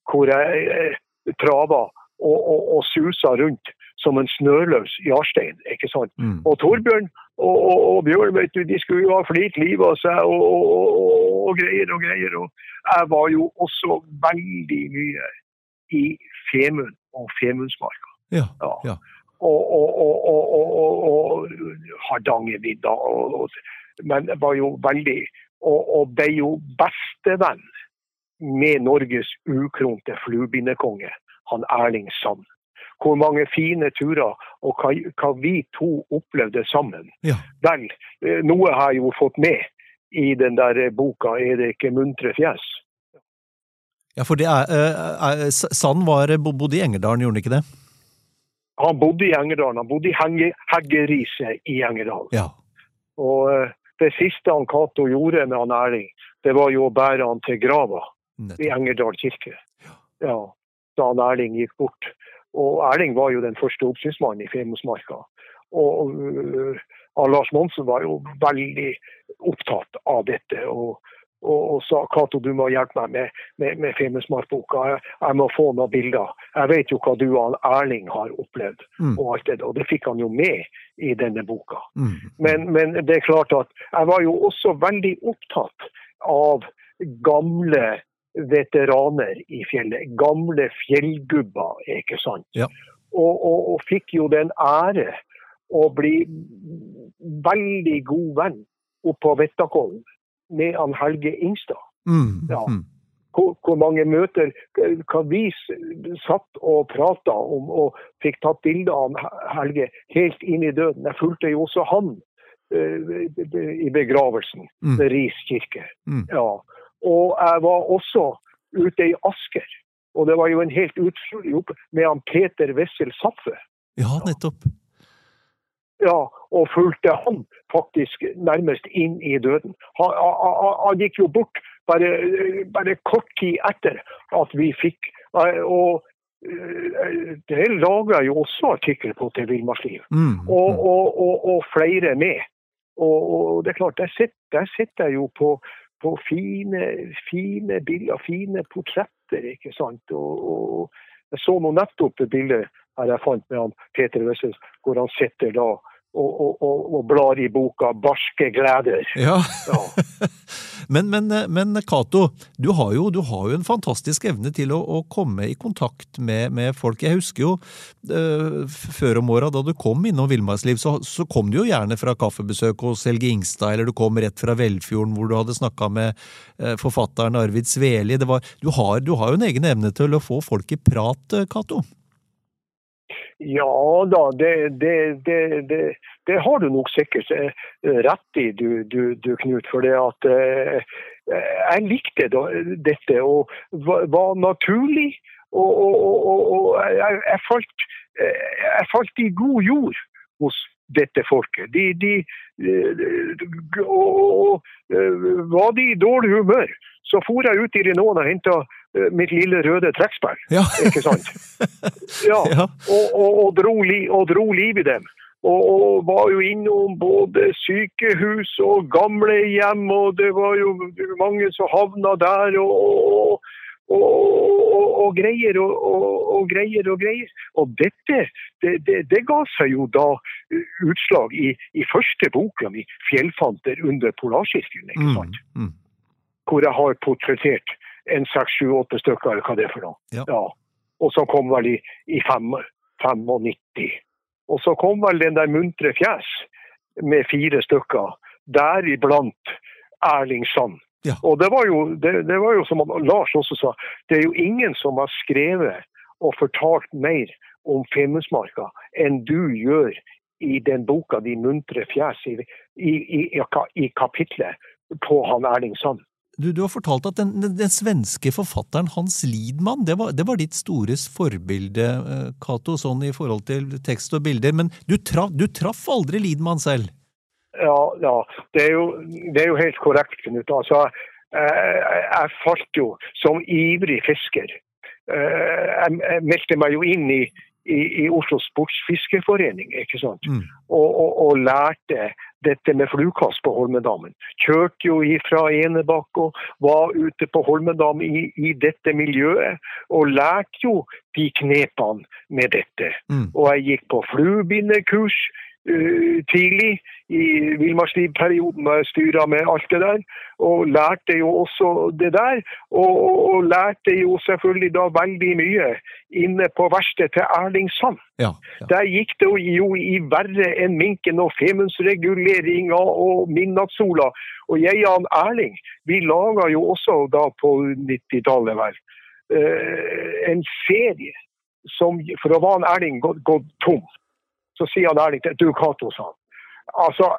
hvor jeg eh, trava og, og, og susa rundt som en snøløs jarstein. ikke sant? Mm. Og Torbjørn og, og, og Bjørn vet du, de skulle jo ha flirt livet av seg og, og, greier og greier. Og jeg var jo også veldig mye i Femund og Femundsmarka. Ja. Ja. Ja. Og, Hardangervidda. Men jeg var jo veldig Og, og ble jo bestevenn med Norges ukronte fluebindekonge, han Erling Sand. Hvor mange fine turer og hva, hva vi to opplevde sammen. Ja. Vel, eh, noe har jeg jo fått med i den der eh, boka 'Er det ikke muntre fjes'. ja, for det er, eh, er Sand var, bodde i Engerdalen, gjorde han ikke det? Han bodde i Engerdalen. Han bodde i Henge, Heggeriset i Engerdalen. Ja. Og det siste han Cato gjorde med han Erling, det var jo å bære han til grava i Engerdal kirke. Ja, da Erling gikk bort. Og Erling var jo den første oppsynsmannen i Femundsmarka. Og øh, Lars Monsen var jo veldig opptatt av dette. Og, og sa Cato, du må hjelpe meg med, med, med Femundsmarkboka. Jeg, jeg må få noen bilder. Jeg vet jo hva du og Erling har opplevd. Mm. Og alt det, og det fikk han jo med i denne boka. Mm. Men, men det er klart at jeg var jo også veldig opptatt av gamle veteraner i fjellet. Gamle fjellgubber, ikke sant. Ja. Og, og, og fikk jo den ære å bli veldig god venn oppe på Vettakollen med han Helge Ingstad. Mm. Ja. Mm. Hvor, hvor mange møter hva vi satt og prata om og fikk tatt bilde av Helge helt inn i døden. Jeg fulgte jo også han uh, i begravelsen Mm. ved Ris kirke. Mm. Ja. Og jeg var også ute i Asker. Og det var jo en helt utrolig jobb med han Peter Wessel Saffe. Ja, nettopp. Ja, og fulgte han faktisk nærmest inn i døden. Han, han, han- gikk jo bort bare, bare kort tid etter at vi fikk eh, Og eh, det laga jo også artikkel på til Villmarksliv. Mm. Og, mm. og, og, og flere med. Og, og det er klart, der sitter, der sitter jeg jo på, på fine, fine bilder, fine portretter, ikke sant. Og, og jeg så nå nettopp det bildet her jeg fant med han Peter Wessels, hvor han sitter da og, og, og, og blar i boka 'Barske gleder'. Ja. Ja. *laughs* Men, men, men Kato, du, har jo- du har jo en fantastisk evne til å, å komme i kontakt med, med folk. Jeg husker jo eh, før om åra, da du kom innom Villmarksliv, så, så kom du jo gjerne fra kaffebesøk hos Helge Ingstad, eller du kom rett fra Velfjorden, hvor du hadde snakka med eh, forfatteren Arvid Sveli. Det var, du, har, du har jo en egen evne til å få folk i prat, Kato. Cato. Ja da, det, det, det, det, har du nok sikkert eh, rett i, du, du, du Knut. For det at eh, jeg likte dette og var, naturlig. Og, og, og, og, jeg, jeg, falt, eh, jeg falt i god jord hos dette folket. De, de, eh, og, og, og var de i dårlig humør, så for jeg ut i Renault og henta mitt lille røde trekkspill. Ja. Ikke sant? *laughs* Ja, og, og, og, dro, li, og dro liv i dem. Og, og var jo innom både sykehus og gamlehjem, og det var jo mange som havna der. og, og og, og, greier og, og, greier og greier. Og dette det, det, det ga seg jo da utslag i, i første boka mi, 'Fjellfanter under Polarsirkelen'. ikke sant? Mm. Mm. hvor jeg har portrettert en seks, sju, åtte stykker, eller hva det er for noe. Ja. Og som kom vel i, i fem, 95. Og så kom vel den der muntre fjes med fire stykker, deriblant Erling Sand. Ja. Og det var, jo, det, det var jo som Lars også sa, det er jo ingen som har skrevet og fortalt mer om Femundsmarka enn du gjør i den boka 'De muntre fjes' i, i, i, i kapitlet på han Erling Sand. Du, du har fortalt at den, den, den svenske forfatteren Hans Lidman, det var, det var ditt store forbilde, eh, Cato, sånn i forhold til tekst og bilder. Men du, traf, du traff aldri Lidman selv? Ja, ja. Det, er jo, det er jo helt korrekt, Knut. Altså, eh, jeg falt jo som ivrig fisker. Eh, Jeg, meldte meg jo inn i, i, i Oslo Sportsfiskerforening, ikke sant. Mm. Og, og, og lærte dette med flukast på Holmedammen. Kjørte jo fra Enebakk og var ute på Holmendam i, i dette miljøet. Og lærte jo de knepene med dette. Mm. Og jeg gikk på fluebindekurs eh, tidlig i villmarkslivperioden da jeg styra med alt det der. Og lærte jo også det der. Og, og, lærte jo selvfølgelig da veldig mye inne på verkstedet til Erling Sand. Ja. ja. Der gikk det jo i verre enn minken og femundsreguleringa og midnattssola. Og jeg og Erling, vi laga jo også da på 90-tallet vel, uh, en serie som For å være en Erling gått tom, så sier ærlig til du Cato, sa han. Altså,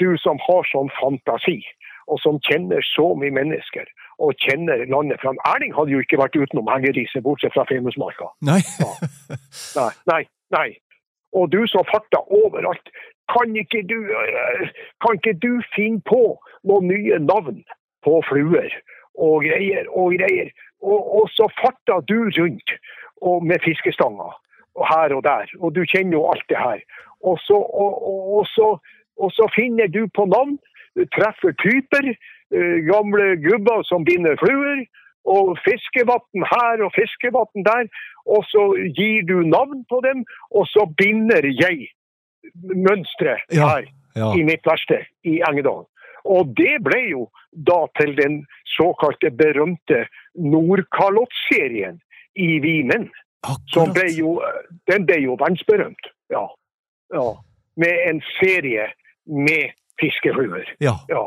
du som har sånn fantasi, og som kjenner så mye mennesker, og kjenner landet fram Erling hadde jo ikke vært utenom Hengeriset, bortsett fra Femundsmarka. Nei. Nei, nei, nei. Og du som farter overalt, kan ikke du, eh, kan ikke du finne på noen nye navn på fluer og greier og greier? Og, og så farter du rundt og med fiskestanger og her og der, og du kjenner jo alt det her. Og så, og, og, så, og så finner du på navn, treffer typer eh, gamle gubber som binder fluer. Og fiskevann her og fiskevann der. Og så gir du navn på dem, og så binder jeg mønsteret Ja, her ja. i mitt verksted i Engedal. Og det ble jo da til den såkalte berømte Nordkalottserien i Vimen. Som ble jo, den ble jo verdensberømt. Ja. ja. Med en serie med fiskefluer. Ja. Ja.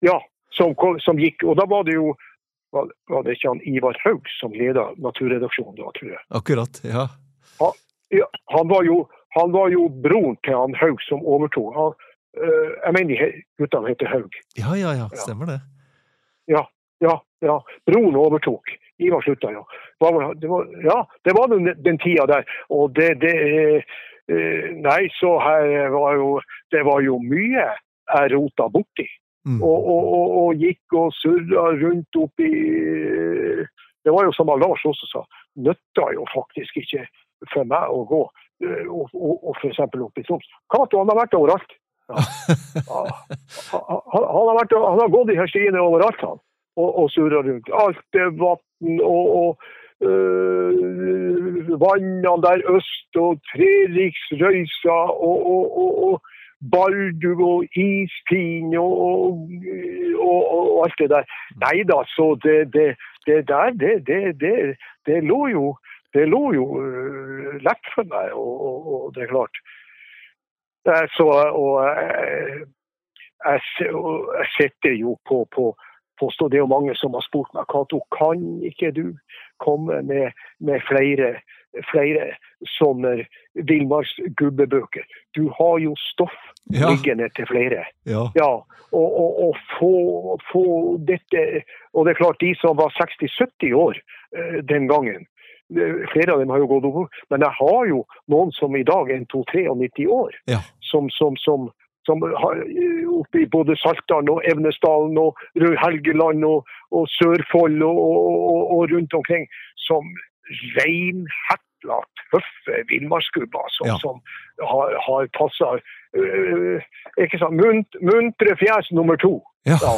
ja som, som gikk. Og da var det jo var, var det ikke han Ivar Haug som leda naturredaksjonen da, tror jeg. Akkurat. Ja. Ja, han, var jo, han var jo broren til han Haug som overtok. Han, øh, jeg mener guttene heter Haug. ja, ja, ja. Stemmer det. Ja, ja, ja. Broren overtok. Ivar slutta, jo. Det var- Det var, ja, det var den, den tida der. Og det, det eh, Nei, så her var jo Det var jo mye jeg rota borti. Mm. Og, og, og, og gikk og surra rundt oppi Det var jo som Lars også sa, nytta jo faktisk ikke for meg å gå eh, og, og, og f.eks. opp i Troms. Cato han har vært overalt. Ja. Han, *laughs* han, han, har vært, han har gått i her stiene overalt, han. Og, og surra rundt. Alt er vann og, og øh, vannene der øst og Treriksrøysa og, og, og, Baldu og Ispin og, og, og, og alt det der. Nei da, så det, det, det der, det, det, lå jo det lå jo øh, lett for meg, og, det er klart. Så, og jeg, og jeg sitter jo på, på, på stå- Det er jo mange som har spurt meg Cato, kan ikke du komme med, med flere, flere sånne villmarksgubbebøker? Du har jo stoff Ja. liggende til flere. Ja. Ja, og, og, og få, få dette Og det er klart, de som var 60-70 år eh, den gangen, eh, flere av dem har jo gått over, men jeg har jo noen som i dag er en 2-93 år, Ja. som, som, som, som har eh, oppe i både Saltdalen og Evnesdalen og Rød-Helgeland og, og Sørfold og, og, og, rundt omkring, som reinhetla, tøffe villmarksgubber som, Ja. som har, har passa ikke sant, muntre fjes nummer to. Ja. Ja,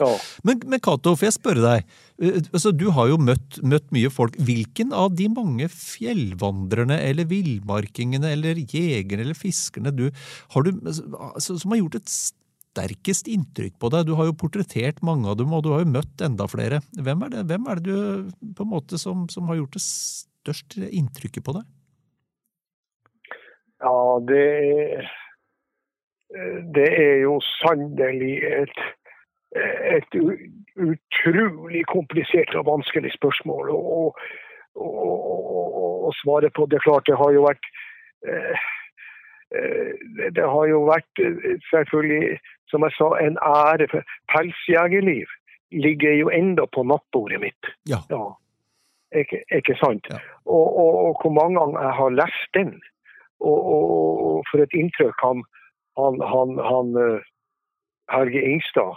ja. *laughs* Men, men Cato, får jeg spørre deg, eh, altså, du har jo møtt, møtt mye folk. Hvilken av de mange fjellvandrerne eller villmarkingene eller jegerne eller fiskerne du, har du, altså, som har gjort et sterkest inntrykk på deg? Du har jo portrettert mange av dem, og du har jo møtt enda flere. Hvem er det, hvem er det du på en måte som, som har gjort det største inntrykket på deg? ja det, det er jo sannelig et, et utrolig komplisert og vanskelig spørsmål å, svare på. Det er klart det har jo vært eh, eh, det- har jo vært eh, selvfølgelig, som jeg sa, en ære. for Pelsjegerliv ligger jo enda på nattbordet mitt. Ja. Ikke, ikke sant? Ja. Og, og, og hvor mange ganger jeg har lest den. Og, og, og for et inntrykk han, han, han, han eh, Helge Ingstad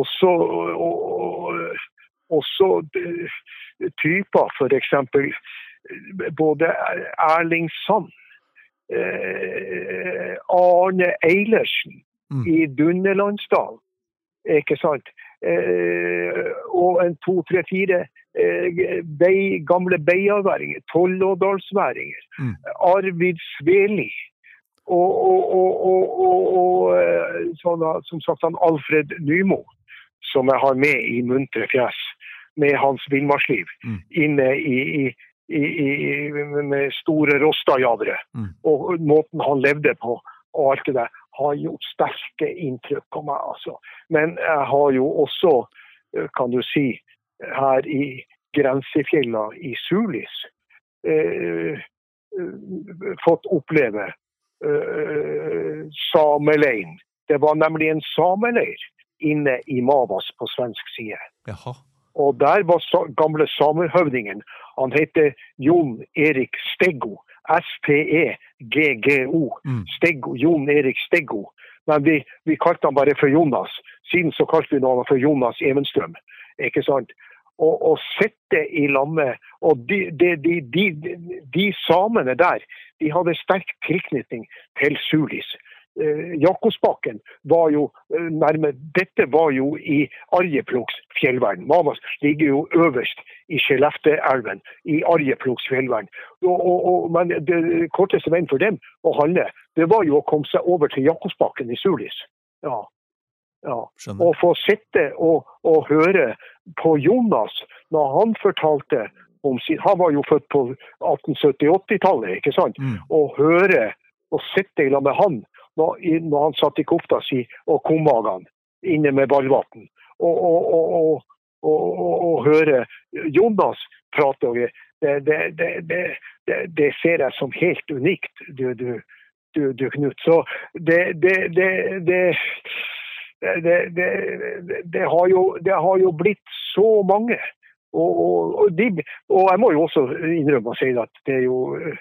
også, og, også typer, f.eks. både Erling Sand, eh, Arne Eilertsen Mm. i Dunderlandsdalen. Ikke sant? Eh, og en to, tre, fire eh, bei, gamle beiaværinger, tollådalsværinger. Mm. Arvid Sveli. Og, og, og, og, og, sånn, som sagt han Alfred Nymo, som jeg har med i Muntre fjes, med hans villmarksliv, Mm. inne i, i, i, med store Rostadjadere. Mm. Og måten han levde på og alt det der, har gjort sterke inntrykk på meg. altså. Men jeg har jo også, eh, kan du si, her i grensefjella i Sulis eh, eh, fått oppleve eh, sameleiren. Det var nemlig en sameleir inne i Mavas på svensk side. Jaha. Og der var gamle samerhøvdingen. Han heter Jon Erik Steggo. S-T-E-G-G-O. Mm. Steggo, Jon Erik Steggo. Men vi, vi kalte han bare for Jonas. Siden så kalte vi han for Jonas Evenstrøm. Ikke sant? Og, og sitte i landet Og de, de, de, de, de samene der, de hadde sterk tilknytning til Sulis. Eh, Jakobsbakken var jo eh, nærme Dette var jo i Arjeplogs fjellvern. Mamas ligger jo øverst i Skellefteelven, i Arjeplogs fjellvern. Og, og, og, men det korteste veien for dem å handle, det var jo å komme seg over til Jakobsbakken i Sulis. Ja. ja. Og få sitte og, og høre på Jonas når han fortalte om sin Han var jo født på 1870-80-tallet, ikke sant? Mm. Og høre og sitte lag med han når, han satt i kofta si og kommagene inne med Ballvatn. Og, og, og, og, høre Jonas prate. over det, det, det, det, ser jeg som helt unikt, du, du, du, du Knut. Så det, det, har jo, det har jo blitt så mange. Og, og, og, de, og jeg må jo også innrømme å si at det er jo øh,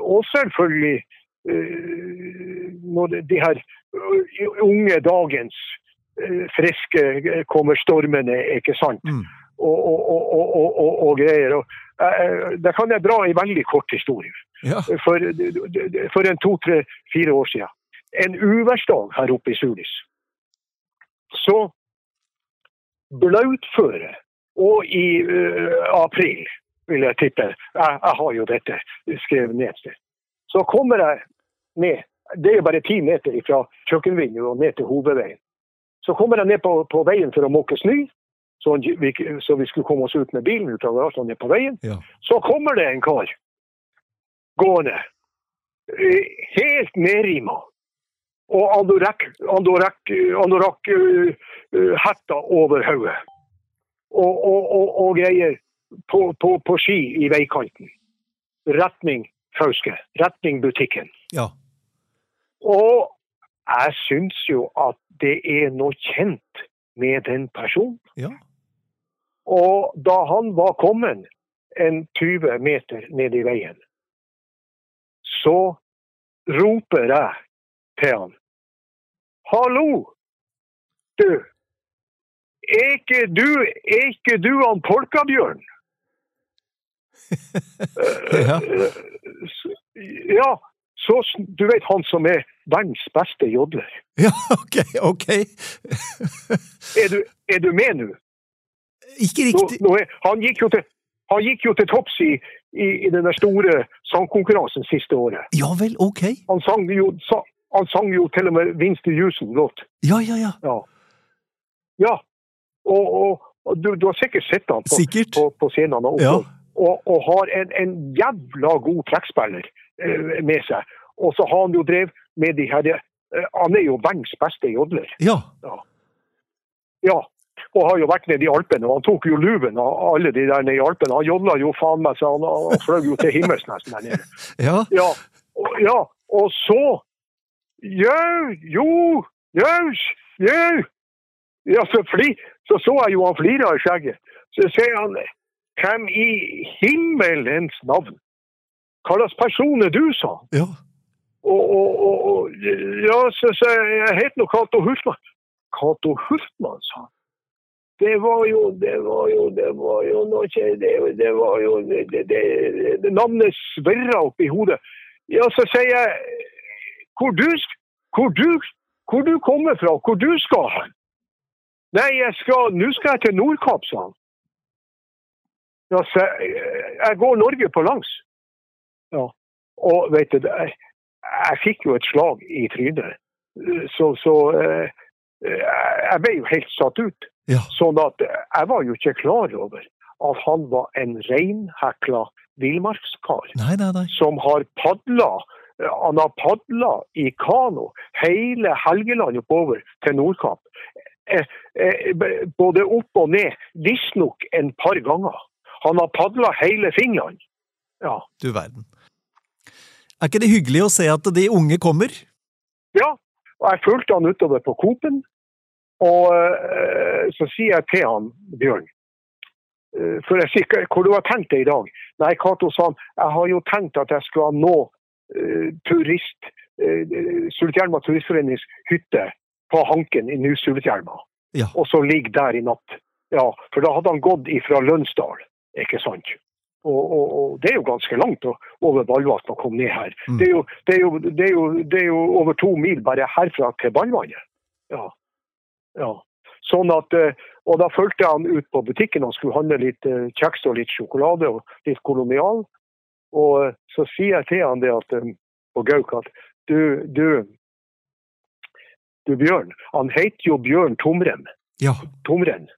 Og selvfølgelig øh, når de her øh, unge dagens øh, friske kommer stormende, ikke sant? Mm. Og, og, og, og, greier. Øh, kan jeg dra en veldig kort historie Ja. for, for en to, tre, fire år siden. En uværsdag her oppe i Sulis. Så blautføre, og i uh, april, vil jeg tippe, jeg, jeg har jo dette skrevet ned sted, så kommer jeg ned, det er jo bare ti meter fra kjøkkenvinduet og ned til hovedveien. Så kommer jeg ned på, på veien for å måke snø, så så vi skulle komme oss ut med bilen ut av garasjen ned på veien. Ja. Så kommer det en kar gående, eh, helt nedrima. Og anorakk, anorakk, anorakk uh, uh, hetta over hodet. Og, og, og, og greier på, på, på ski i veikanten. Retning Fauske. Retning butikken. Ja. Og jeg syns jo at det er noe kjent med den personen. Ja. Og da han var kommet en 20 meter ned i veien, så roper jeg til han. Hallo! Du! Er ikke du, er ikke du han Polkabjørn? *laughs* ja. Ja, så du vet han som er verdens beste jodler. Ja, *laughs* OK. ok. Er du, er du med nå? Ikke riktig. nå er, han, gikk jo til, han gikk jo til topps i, i, i den store sangkonkurransen siste året. Ja vel, OK. Han sang jo, sa, han sang jo til og med Winston Houston-låt. Ja, ja, ja. Ja. ja. Og, og, og du, du har sikkert sett han på, Sikkert. på, på scenene. Og, Ja. og, og har en, en jævla god trekkspiller med seg. Og så har han jo drevet med de her eh, Han er jo verdens beste jodler. Ja. Ja. Og har jo vært nede i Alpene. Og han tok jo luven av alle de der nede i Alpene. Han jodla jo faen meg så han, han fløy jo til himmels nesten der nede. *laughs* Ja. Ja, og, ja, og så Jau, jo, jau, jau. Ja, så, fli, så så jeg jo han flira i skjegget. Så sier han Hvem i himmelens navn? Hva slags person er du, sa han. Ja. Og, og, og, ja, så, så jeg heter nå Cato Hurtmann.» Cato Hultmann, sa han. Det var jo Det var jo, det var jo noe Det, det var jo det, det, det, Navnet sverra opp i hodet. Ja, så sier jeg hvor du, hvor du, hvor du kommer fra, hvor du skal hen. Nei, jeg skal, nå skal jeg til Nordkapp, sa han. Ja, så jeg, jeg går Norge på langs. Ja. Og vet du, jeg, jeg fikk jo et slag i trynet. Så, så eh, jeg ble jo helt satt ut. Ja. Sånn at jeg var jo ikke klar over at han var en reinhekla villmarkskar som har padla han har padla i kano hele Helgeland oppover til Nordkapp. Eh, eh, både opp og ned, visstnok en par ganger. Han har padla hele Finland. Ja. Du verden. Er ikke det hyggelig å se at de unge kommer? ja. Og jeg fulgte han utover på Coop-en. Og eh, så sier jeg til han, Bjørn eh, For jeg sier hvor du har tenkt det i dag? Nei, Cato sa han, jeg har jo tenkt at jeg skulle nå uh, turist uh, Sulitjelma turistforenings hytte på Hanken i New Sulitjelma. Ja. Og så ligge der i natt. Ja, for da hadde han gått ifra Lønsdal, ikke sant? Og, og, og det er jo ganske langt over Ballvatn å komme ned her. Mm. Det, er jo, det, er jo, det, er jo, det er jo over to mil bare herfra til Ballvannet. Ja. ja. Sånn at, eh, og da fulgte jeg han ut på butikken. og skulle handle litt eh, kjeks og litt sjokolade og litt kolonial. Og eh, så sier jeg til han det at, på Gauk at du, du, du Bjørn, han heter jo Bjørn Tomren. Ja. Tomren.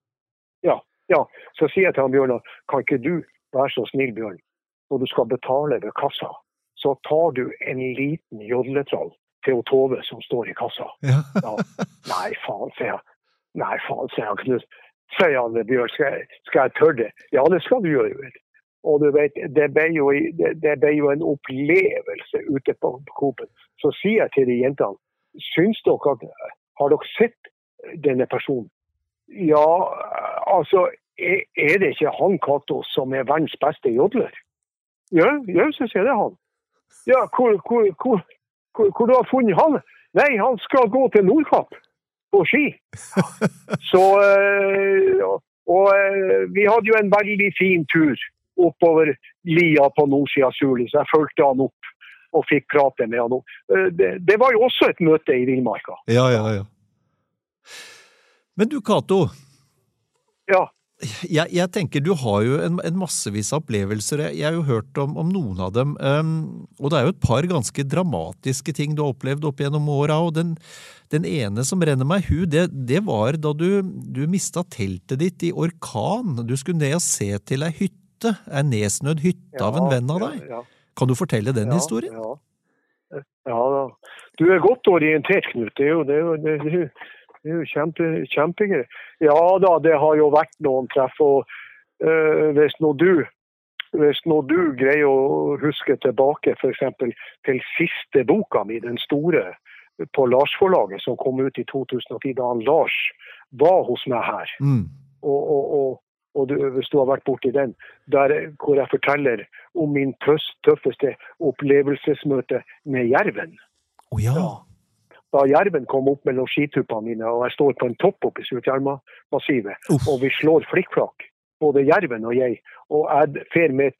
Ja, ja. Så sier jeg til han Bjørn at kan ikke du være så snill, Bjørn, når du skal betale ved kassa, så tar du en liten jodletroll til å Tove som står i kassa. ja. Ja. Nei, faen, sier jeg. Nei, faen, sier han Knut. Sier han Bjørn, skal jeg, skal jeg tørre det? Ja, det skal du gjøre. vel. Og du vet, det ble jo, det, det ble jo en opplevelse ute på, på Coop-en. Så sier jeg til de jentene, syns dere at Har dere sett denne personen? Ja, altså, er, det ikke han Cato som er verdens beste jodler? Ja, ja, så sier det han. Ja, hvor, hvor, hvor, hvor, du har funnet han? Nei, han skal gå til Nordkapp på ski. *laughs* Så øh, og, og øh, vi hadde jo en veldig fin tur oppover lia på nordsida av Suli, så jeg fulgte han opp og fikk prate med han. Eh, Det, det var jo også et møte i villmarka. Ja, ja, ja. Men du, Cato. Ja. Jeg, jeg tenker Du har jo en, en massevis av opplevelser. Jeg, jeg har jo hørt om, om noen av dem. Um, og det er jo et par ganske dramatiske ting du har opplevd opp gjennom åra. Og den, den ene som renner meg i hu, det, det var da du, du mista teltet ditt i orkan. Du skulle ned og se til ei hytte. Ei nedsnødd hytte av en venn av deg. Ja, ja. Kan du fortelle den Ja, historien? Ja. ja. Du er godt orientert, Knut. Det er jo, det er jo, det er det er jo kjempe, kjempegøy. Ja da, det har jo vært noen treff. og øh, Hvis nå du hvis nå du greier å huske tilbake f.eks. til siste boka mi, den store på Lars-forlaget, som kom ut i 2010, da han Lars var hos meg her. Mm. og, og, og, og du, hvis du har vært borti den, der hvor jeg forteller om min tøffeste opplevelsesmøte med jerven. Å ja. Ja. Da jerven kom opp mellom skituppene mine, og jeg står på en topp oppe i Surtjelma-massivet, og vi slår flikkflakk, både jerven og jeg, og jeg fer med,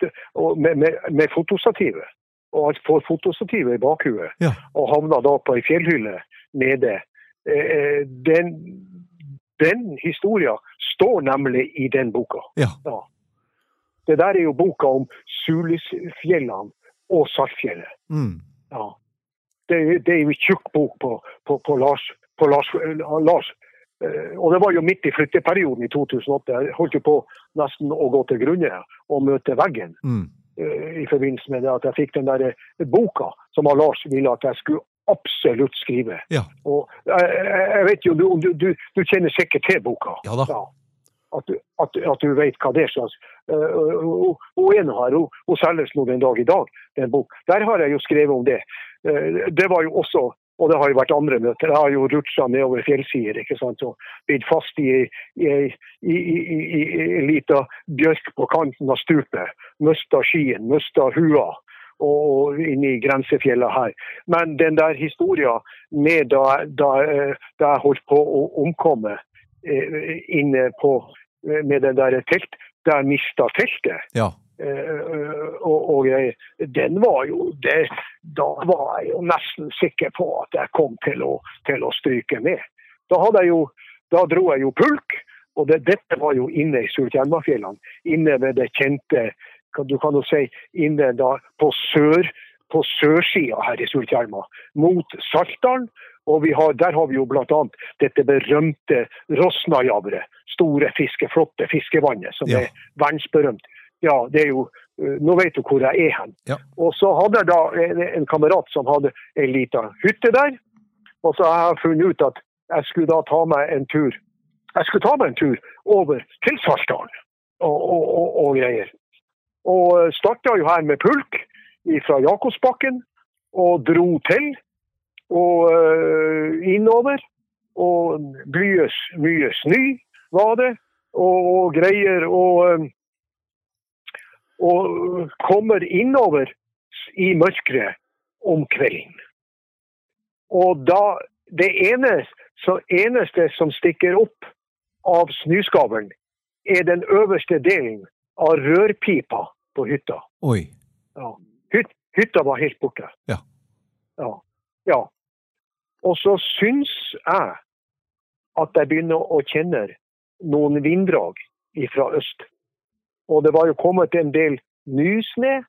med, med, med fotostativet. Og jeg får fotostativet i bakhuet, Ja. og havna da på ei fjellhylle nede. Eh, Den, den historia står nemlig i den boka. Ja. Ja. Det der er jo boka om Sulisfjellene og Saltfjellet. Mm. Ja. Det, det er jo tjukk bok på, på, på Lars. På Lars, Lars. Eh, Og det var jo midt i flytteperioden i 2008. Jeg holdt jo på nesten å gå til grunne og møte veggen Mm. eh, i forbindelse med at jeg fikk den der eh, boka som Lars ville at jeg skulle absolutt skrive. Ja. Og jeg, jeg vet jo, du, du, du, du kjenner sikkert til boka. Ja da. At, du, at, at du vet hva det er slags. Uh, og, og en her, hun, hun selges nå den dag i dag, den bok. Der har jeg jo skrevet om det. Eh, det var jo også, og det har jo vært andre møter, jeg har jo rutsja nedover fjellsider ikke sant, og blitt fast i ei lita bjørk på kanten av stupet. Mista skien, mista hua. og inne i grensefjella her. Men den der historien med da, da, da jeg holdt på å omkomme eh, inne på med den der telt, der mista teltet Ja. Eh, og, den var jo det, Da var jeg jo nesten sikker på at jeg kom til å, til å stryke med. Da, jo, da dro jeg jo pulk, og det, dette var jo inne i Sultjelmafjellene. Inne ved det kjente Du kan jo si inne da på sør på sørsida her i Sultjelma, mot Saltdalen. Og vi har, der har vi jo bl.a. dette berømte Rosnajavret. Store fiske, flotte fiskevannet som Ja. er verdensberømt. Ja, det er jo eh, Nå vet du hvor jeg er hen. Ja. Og så hadde jeg da en, en kamerat som hadde ei lita hytte der. Og så har jeg funnet ut at jeg skulle da ta meg en tur jeg skulle ta meg en tur over til Saltdalen og, og, og, og greier. Og starta jo her med pulk fra Jakobsbakken og dro til og øh, innover. Og mye, mye snø var det, og, greier. Og, øh, og kommer innover i mørket om kvelden. Og da det eneste, så eneste som stikker opp av snøskavlen, er den øverste delen av rørpipa på hytta. Oi. Ja. Hyt, hytta var helt borte. Ja. ja. Ja. Og så syns jeg at jeg begynner å kjenne noen vinddrag fra øst. Og det var jo kommet en del nysnø,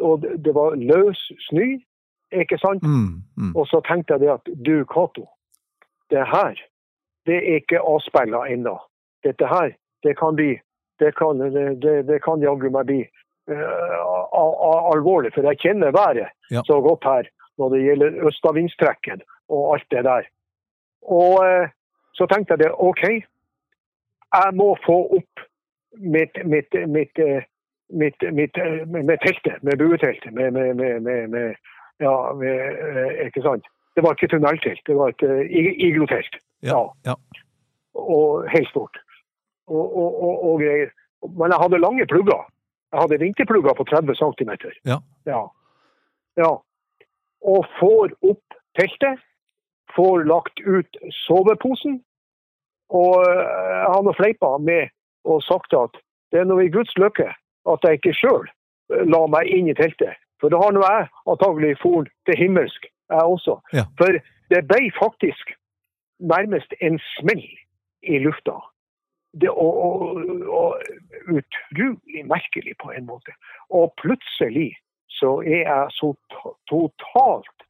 og det var løs snø, ikke sant? Mm, mm. Og så tenkte jeg det at du, Cato, det her, det er ikke avspeila ennå. Dette her, det kan bli Det kan, det, det, kan jaggu meg bli a- alvorlig, for jeg kjenner været Ja. så godt her når det gjelder østavindstrekken og alt det der. Og uh, så tenkte jeg det, OK, jeg må få opp mitt, mitt, mitt, eh, mitt, mitt, eh, med, teltet, med bueteltet, med, med, med, med, ja, med, eh, ikke sant? Det var ikke tunneltelt, det var et iglotelt. Ja. ja. Og helt stort. Og, og, og, og greier. Men jeg hadde lange plugger. Jeg hadde vinterplugger på 30 cm. Ja. Ja. ja. Og får opp teltet. Får lagt ut soveposen. Og jeg har nå fleipa med og sagt at det er nå i Guds lykke at jeg ikke sjøl la meg inn i teltet. For da har nå jeg antagelig for til himmelsk, jeg også. Ja. For det ble faktisk nærmest en smell i lufta. Det, og, og, og utrolig merkelig på en måte. Og plutselig så er jeg så totalt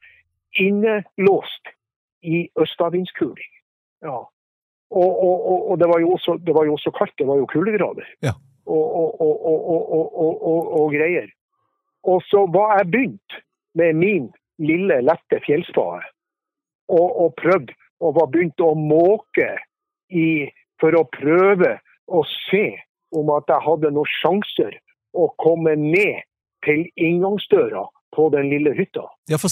innelåst i østavindskuling. Ja. Og, og, og det, var også, det, var jo også, kaldt, det var jo kuldegrader ja. og, greier. Og så var jeg begynt med min lille, lette fjellspade og, og prøvd, og var begynt å måke i, for å prøve å se om at jeg hadde noen sjanser å komme ned til inngangsdøra på den lille hytta. ja, for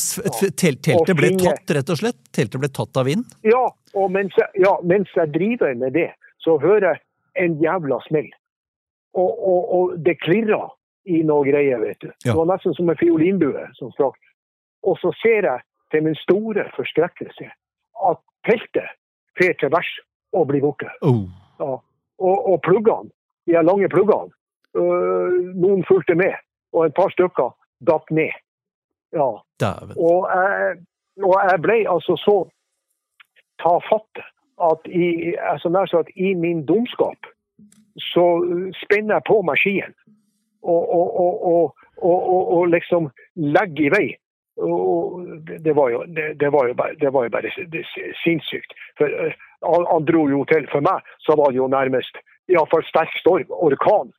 tel teltet ble tatt, rett og slett? Teltet ble tatt av vind? Ja, og mens jeg, ja, mens jeg driver med det, så hører jeg en jævla smell. Og, og, og det klirrer i noe greier, vet du. Ja. Det var nesten som en fiolinbue som sprakk. Og så ser jeg til min store forskrekkelse at teltet fer til værs og blir borte. Oh. Ja. Og, og pluggene, de lange pluggene, øh, noen fulgte med, og et par stykker datt ned. Ja. Og jeg, og jeg ble altså så tafatt at i, altså nær sagt, i min dumskap så spenner jeg på meg skien og, og, og, liksom legger i vei. Det, var jo, det, det, var jo bare, det var jo bare det, sinnssykt. For eh, han, han dro jo til For meg så var det jo nærmest iallfall sterk storm, orkan.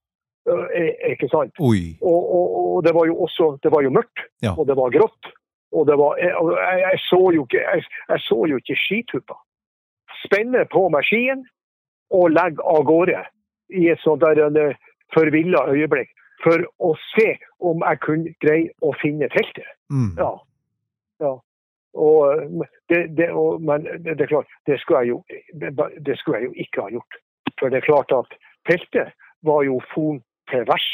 Eh, Ikke sant? Og, og, og det var jo også det var jo mørkt, Ja. og det var grått. Og det var, jeg, jeg, jeg, så jo ikke, jeg, jeg så jo ikke skituppa. Spenner på meg skien og legger av gårde i et sånt der eh, forvilla øyeblikk for å se om jeg kunne greie å finne teltet. Mm. Ja. ja. Og, eh, det, det, og, men det, er klart, det skulle, jo, det, skulle jeg jo ikke ha gjort. For det er klart at teltet var jo fon til værs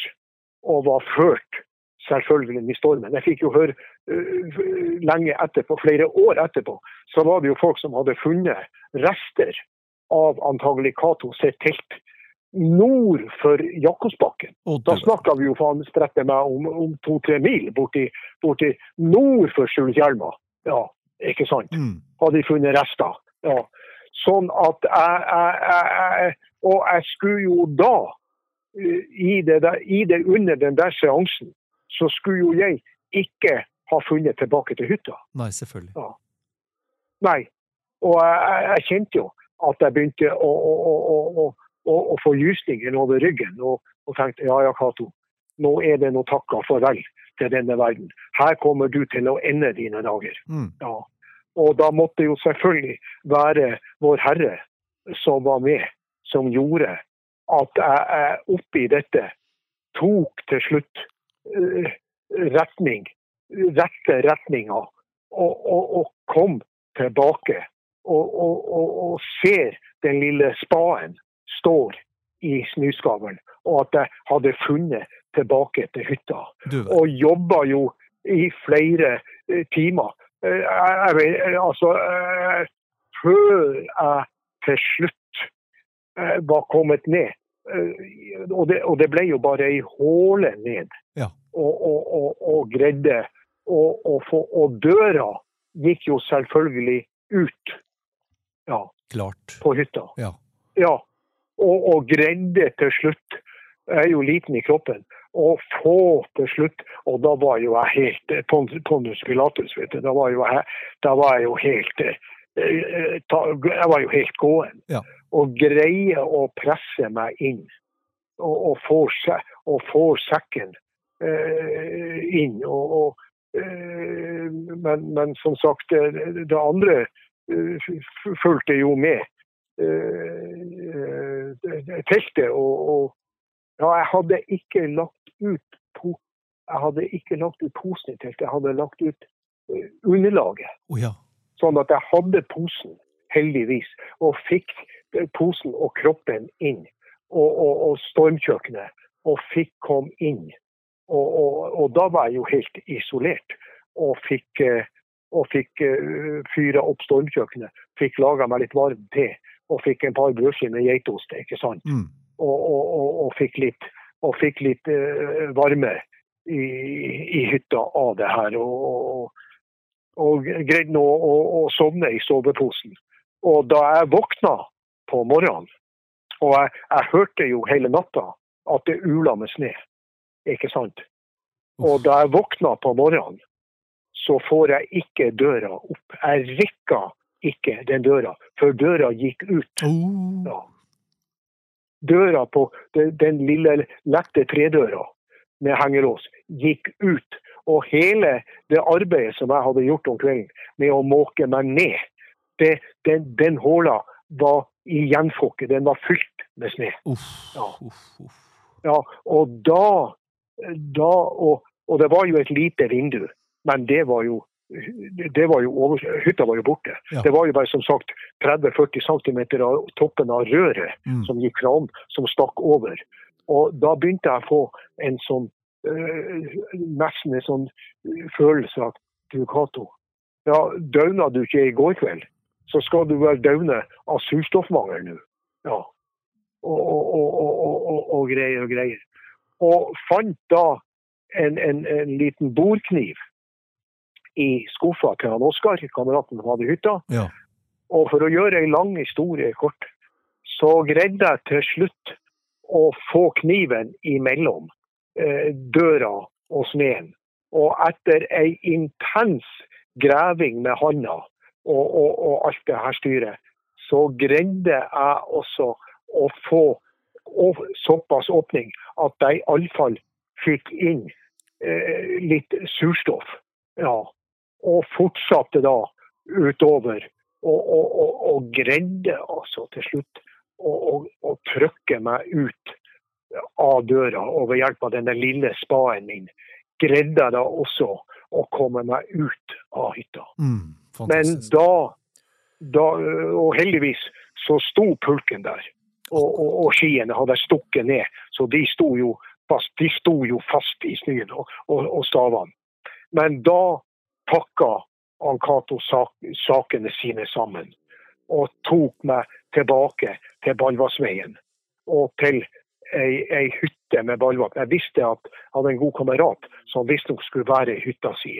og var ført selvfølgelig i stormen. Jeg fikk jo høre uh, lenge etterpå, flere år etterpå, så var det jo folk som hadde funnet rester av antagelig Cato sitt telt nord for Jakobsbakken. Da snakka vi jo faen strette meg om, om to-tre mil borti, borti nord for Skjulhjelma. Ja, ikke sant? Mm. Hadde de funnet rester. Ja. Sånn at jeg, jeg, jeg, Og jeg skulle jo da, i det, der, i det under den der seansen, så skulle jo jeg ikke ha funnet tilbake til hytta. Nei, selvfølgelig. Nei. Og jeg, jeg, kjente jo at jeg begynte å, å, å, å få gysninger over ryggen. Og, og tenkte ja ja, Cato, nå er det nå takka farvel til denne verden. Her kommer du til å ende dine dager. Mm. Ja. Og da måtte jo selvfølgelig være Vår Herre som var med, som gjorde at jeg, oppi dette tok til slutt eh, retning, rette retninga, og, og, og kom tilbake. Og, og, ser den lille spaden står i snøskavlen, og at jeg hadde funnet tilbake til hytta og jobba jo i flere eh, timer. Eh, jeg, jeg, altså, før jeg til slutt var kommet ned. Eh, og, det, og det ble jo bare ei håle ned. Ja. Og, og, og, og greide og, og, få, og døra gikk jo selvfølgelig ut ja, Klart. på hytta. Ja. Ja, og, og greide til slutt, jeg er jo liten i kroppen, å få til slutt, og da var jo jeg helt eh, pon- Pondus Pilatus, vet du, da var, jo jeg, da var jeg jo helt eh, eh, Jeg var jo helt gåen. Ja. Og greie å presse meg inn, og, og, få, se- og få sekken eh, inn. Og, eh, men, men som sagt, det, det andre eh, fulgte jo med eh, teltet. Og, og ja, jeg hadde ikke lagt ut på, jeg hadde ikke lagt ut posen i teltet, jeg hadde lagt ut eh, underlaget. Oh, ja. Sånn at jeg hadde posen, heldigvis, og fikk eh, posen og kroppen inn. Og, og, og stormkjøkkenet, og fikk komme inn. Og, og, da var jeg jo helt isolert, og fikk, eh, og fikk uh, fyra opp stormkjøkkenet. Fikk laga meg litt varm te, og fikk en par brødskiver med geitost, ikke sant. Mm. Og, fikk litt, fikk litt uh, varme i, i hytta av det her. Og, og, og greide nå å sovne i soveposen. Og da jeg våkna på morgenen, og jeg, jeg hørte jo hele natta at det ula med snø, ikke sant? Og da jeg våkna på morgenen, så får jeg ikke døra opp. Jeg rikka ikke den døra, før døra gikk ut. Ja. Døra på den, den lille lette tredøra med hengelås gikk ut. Og hele det arbeidet som jeg hadde gjort om kvelden med å måke meg ned, det, den, den håla var i gjenfokket. Den var fylt med snø. Ja. Ja, og da, da og, og det var jo et lite vindu, men det var jo det var jo over, Hytta var jo borte. Ja. Det var jo bare som sagt 30-40 cm av toppen av røret Mm. som gikk fram, som stakk over. Og da begynte jeg å få en sånn øh, nesten en sånn øh, følelse av du Cato, ja, døgna du ikke i går kveld, så skal du vel døgne av surstoffmangel nå. Ja. Og, og, og, og, greier og greier. Og fant da en, en, en liten bordkniv i skuffa til han Oskar, kameraten som hadde hytta. Ja. Og for å gjøre ei lang historie kort, så greide jeg til slutt å få kniven imellom eh, døra og smeden. Og etter ei intens greving med handa og, og, og alt det her styret, så greide jeg også å få såpass åpning at jeg iallfall fikk inn eh, litt surstoff. Ja. Og fortsatte da utover og, og, og, greide altså til slutt å, å trykke meg ut av døra og ved hjelp av denne lille spaden min. Greide jeg da også å komme meg ut av hytta. Mm. Men da, da Og heldigvis så sto pulken der. Og, og, og skiene hadde stukket ned, så de sto jo fast. De sto jo fast i snøen og, og, stavene. Men da pakka han Cato sak, sakene sine sammen og tok meg tilbake til Ballvassveien og til ei, hytte med ballvakt. Jeg visste at jeg hadde en god kamerat som visstnok skulle være i hytta si.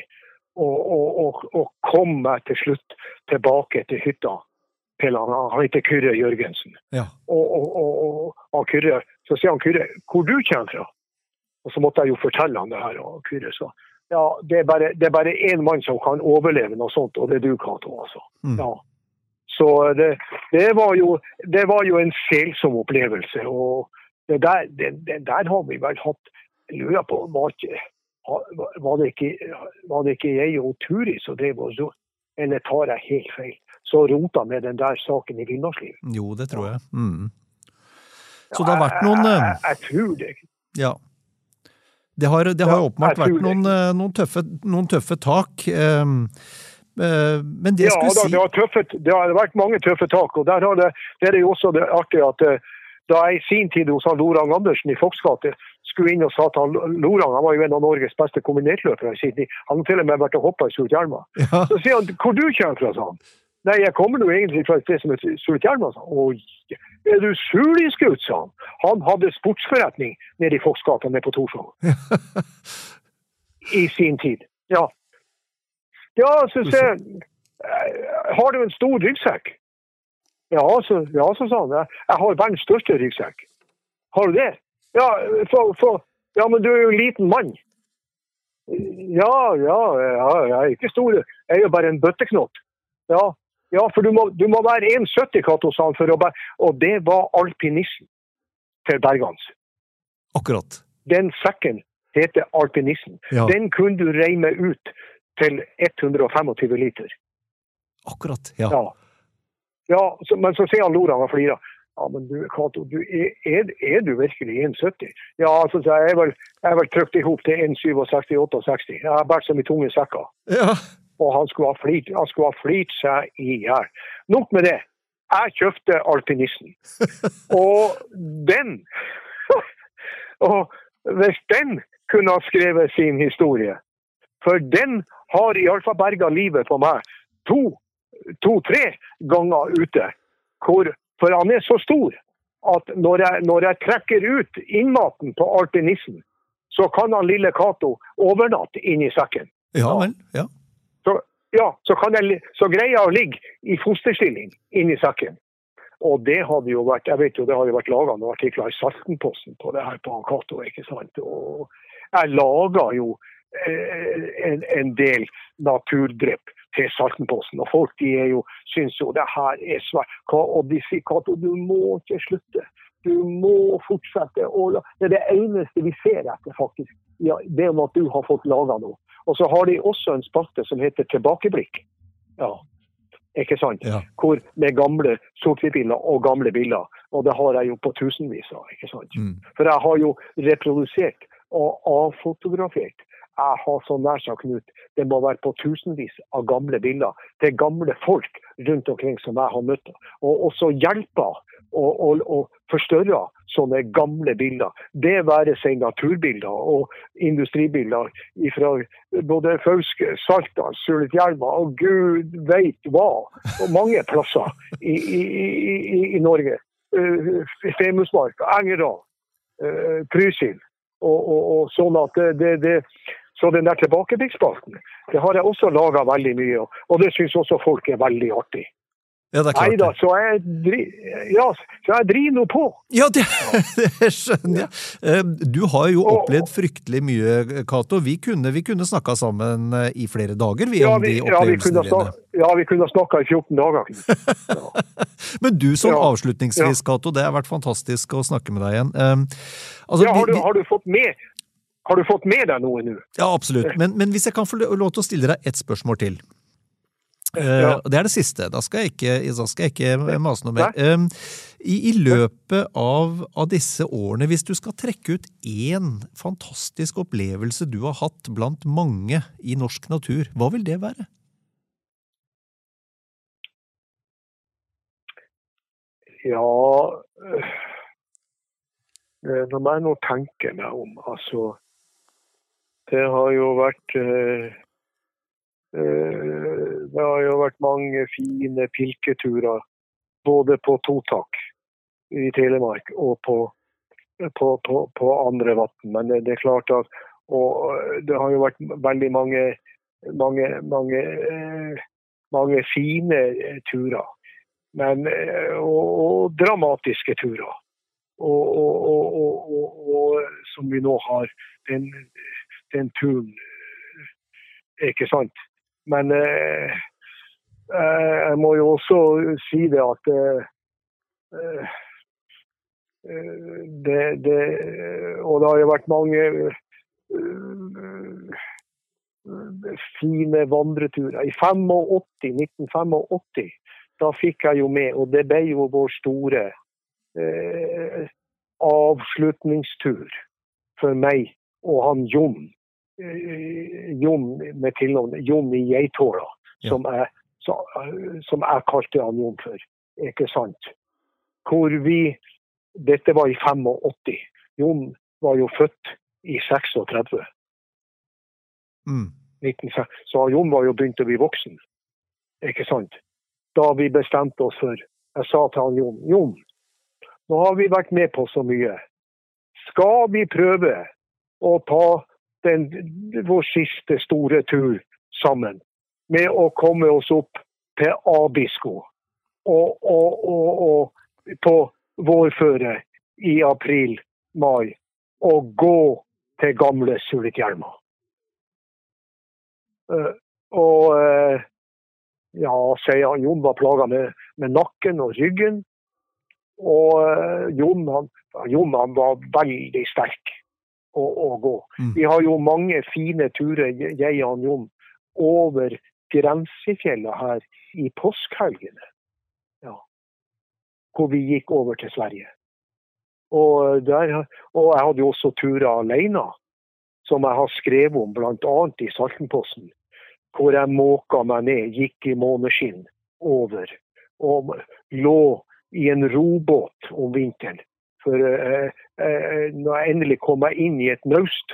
Og, og, og, og kom meg til slutt tilbake til hytta til han, han heter Kyrre Jørgensen. Ja. Og, Kyrre, så sier han Kyrre hvor du kommer fra. Og så måtte jeg jo fortelle han det her. Og Kyrre sa ja, det er bare, det er bare én mann som kan overleve noe sånt, og det er du, Cato. Altså. Mm. Ja. Så det, det, var jo, det var jo en selsom opplevelse. Og det der, det, det der har vi vel hatt Jeg lurer på var, var, det ikke, var det ikke jeg og Turi som drev og så Eller tar jeg helt feil? Så rota med den der saken i Villmarksliv. Jo, det tror jeg. Mm. Så det har vært noen Jeg, eh, jeg, jeg tror det. Ja. Det har, det har Ja, åpenbart vært noen, eh, noen, tøffe, noen tøffe tak. eh, eh, Men det Ja, skulle si det, har tøffet, det har vært mange tøffe tak. og der har det, det er jo også det artige at da jeg i sin tid hos han Lorang Andersen i Foks gate skulle inn og sa til han Lorang, han var jo en av Norges beste kombinertløpere i sin tid, han har til og med vært og hoppa i Sulitjelma. ja, Så sier han hvor du kommer fra, sa han. Nei, jeg kommer nå egentlig fra et sted som heter Sulitjelma, sa han. Oi, er du sulingsgutt, sa han. Han hadde sportsforretning nede i Foksgata nede på Torshov. *laughs* I sin tid. Ja. Ja, så jeg «Eh, Har du en stor ryggsekk? Ja, så, ja, han. Jeg, jeg har verdens største ryggsekk. Har du det? Ja, for, for, ja, men du er jo en liten mann. Ja, ja, ja, jeg er ikke stor. Jeg er jo bare en bøtteknott. Ja, ja for du må, du må være 1,70, Cato, sa han. For å bære. Og det var alpinisten til Bergans. akkurat. Den sekken heter alpinisten. Ja. Den kunne du reime ut til 125 liter. Akkurat. Ja. Ja. Ja så, men så sier han Loran og flirer. Ja, men du, Cato, du, er, er, du virkelig 1,70? Ja, så sa jeg, er vel, jeg er vel trykt i hop til 1,67-68. Jeg har båret så mye tunge sekker. ja. Og han skulle ha flirt, han skulle ha flirt seg i hjel. Nok med det. Jeg kjøpte alpinisten. *laughs* Og den *laughs* Og hvis den kunne ha skrevet sin historie For den har iallfall berga livet på meg to-tre ganger ute. Hvor, for han er så stor at når jeg, når jeg trekker ut innmaten på alpinisten, så kan han lille Cato overnatte inni sekken. Ja vel. Ja. Så, ja, så, kan jeg, så greier jeg å ligge i fosterstilling inni sekken. Og det hadde jo vært jeg vet jo det hadde vært laga noen artikler i Saltenposten på det her på Cato. ikke sant? Og jeg laga jo en, en del naturdrypp til Saltenposten. Og folk de er jo, syns jo det her er svært. Og de sier Cato, du må ikke slutte. Du må fortsette. det er det eneste vi ser etter, faktisk. Ja, det om at du har fått laga noe. Og så har de også en spalte som heter Tilbakeblikk. Ja, ikke sant? Ja. Hvor med gamle sort-hvitt-bilder og gamle bilder. Og det har jeg jo på tusenvis av. ikke sant? Mm. For jeg har jo reprodusert og avfotografert. Jeg har så nær sagt, Knut, det må være på tusenvis av gamle bilder. Det er gamle folk rundt omkring som jeg har møtt. Og også hjelper og, og, og forstørrer sånne gamle bilder. Det være seg naturbilder og industribilder fra både Fauske, Saltdal, Sulitjelma og gud veit hva. Og mange plasser i, i, i, i Norge. Uh, Femundsmark, Engerdal, uh. Og, og, og sånn at det, det, det så den der tilbakeblikkspalten, det har jeg også laga veldig mye av. Og det syns også folk er veldig artig. ja, det er klart. Neida, så jeg, dri- ja, så jeg driver nå på. Ja, det, *laughs* det skjønner jeg. Eh, Du har jo opplevd fryktelig mye, Cato. Vi kunne, vi kunne snakka sammen eh, i flere dager, vi, Ja, om de opplevelsene dine. ja, vi kunne snakka i 14 dager. *laughs* Men du som avslutningsvis, Cato, det har vært fantastisk å snakke med deg igjen. Um, altså, Ja, har, du, har, du fått med, har du fått med deg noe nå? Ja, absolutt. Men, men hvis jeg kan få lov til å stille deg ett spørsmål til. Eh, Ja. Det er det siste. Da skal jeg ikke, skal jeg ikke mase noe mer. Um, i, I løpet av, av disse årene, hvis du skal trekke ut én fantastisk opplevelse du har hatt blant mange i norsk natur, hva vil det være? Ja eh, når jeg nå tenker meg om, altså Det har jo vært eh, eh, Det har jo vært mange fine pilketurer både på totak i Telemark og på, på, på, på andre vann. Men det, er klart at og det har jo vært veldig mange, mange, mange, eh, mange fine eh, turer. Men, eh, og, og dramatiske turer. Og, og, og, som vi nå har den, den turen, ikke sant. Men eh, jeg må jo også si det at eh, det, det, Og det har jo vært mange fine vandreturer. I 85, 1985 da fikk jeg jo med, og det ble jo vår store eh, avslutningstur for meg og han Jon. Eh, Jon med tilnavn Jon i Geithåla, ja. som, jeg, som jeg kalte han Jon for. Ikke sant? Hvor vi Dette var i 85. Jon var jo født i 36. Mm. Så Jon var jo begynt å bli voksen, ikke sant. Da vi bestemte oss for Jeg sa til han Jon Jon, nå har vi vært med på så mye. Skal vi prøve å ta den, vår siste store tur sammen med å komme oss opp til Abisko og, og, og, og på vårføre i april-mai og gå til gamle Sulitjelma. Uh, og uh, ja, sier han Jon var plaga med, med, nakken og ryggen. Og uh, Jon, han, Jon han var veldig sterk å, å gå. Mm. Vi har jo mange fine turer, jeg og Jon, over grensefjellet her i påskehelgene. Ja. Hvor vi gikk over til Sverige. Og, der, og jeg hadde jo også turer alene, som jeg har skrevet om bl.a. i Saltenposten. Hvor jeg måka meg ned, gikk i måneskinn over og lå i en robåt om vinteren. For eh, eh, når jeg endelig kom meg inn i et naust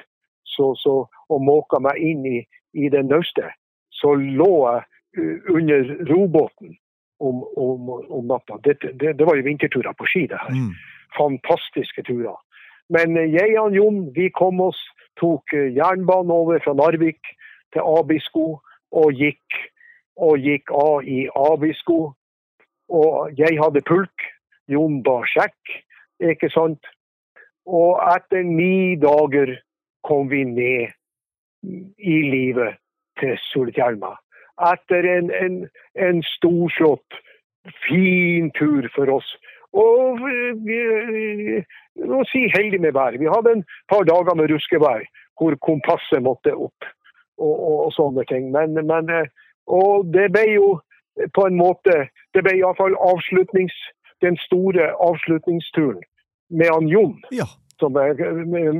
så, så, og måka meg inn i, i det naustet, så lå jeg under robåten om, om, om natta. Det, det, det, var jo vinterturer på ski, det her. Mm fantastiske turer. Men eh, jeg og Jon vi kom oss, tok eh, jernbanen over fra Narvik til Abisko og gikk, og gikk av i Abisko. Og jeg hadde pulk, Jon bar sjekk, ikke sant. Og etter ni dager kom vi ned i livet til Sulitjelma. Etter en, en, en storslått, fin tur for oss og å si heldig med været. Vi hadde en par dager med ruskevær hvor kompasset måtte opp og, og, og sånne ting. Men, men, og det ble jo på en måte Det ble iallfall avslutnings, den store avslutningsturen med han Jon. Ja. Som, med,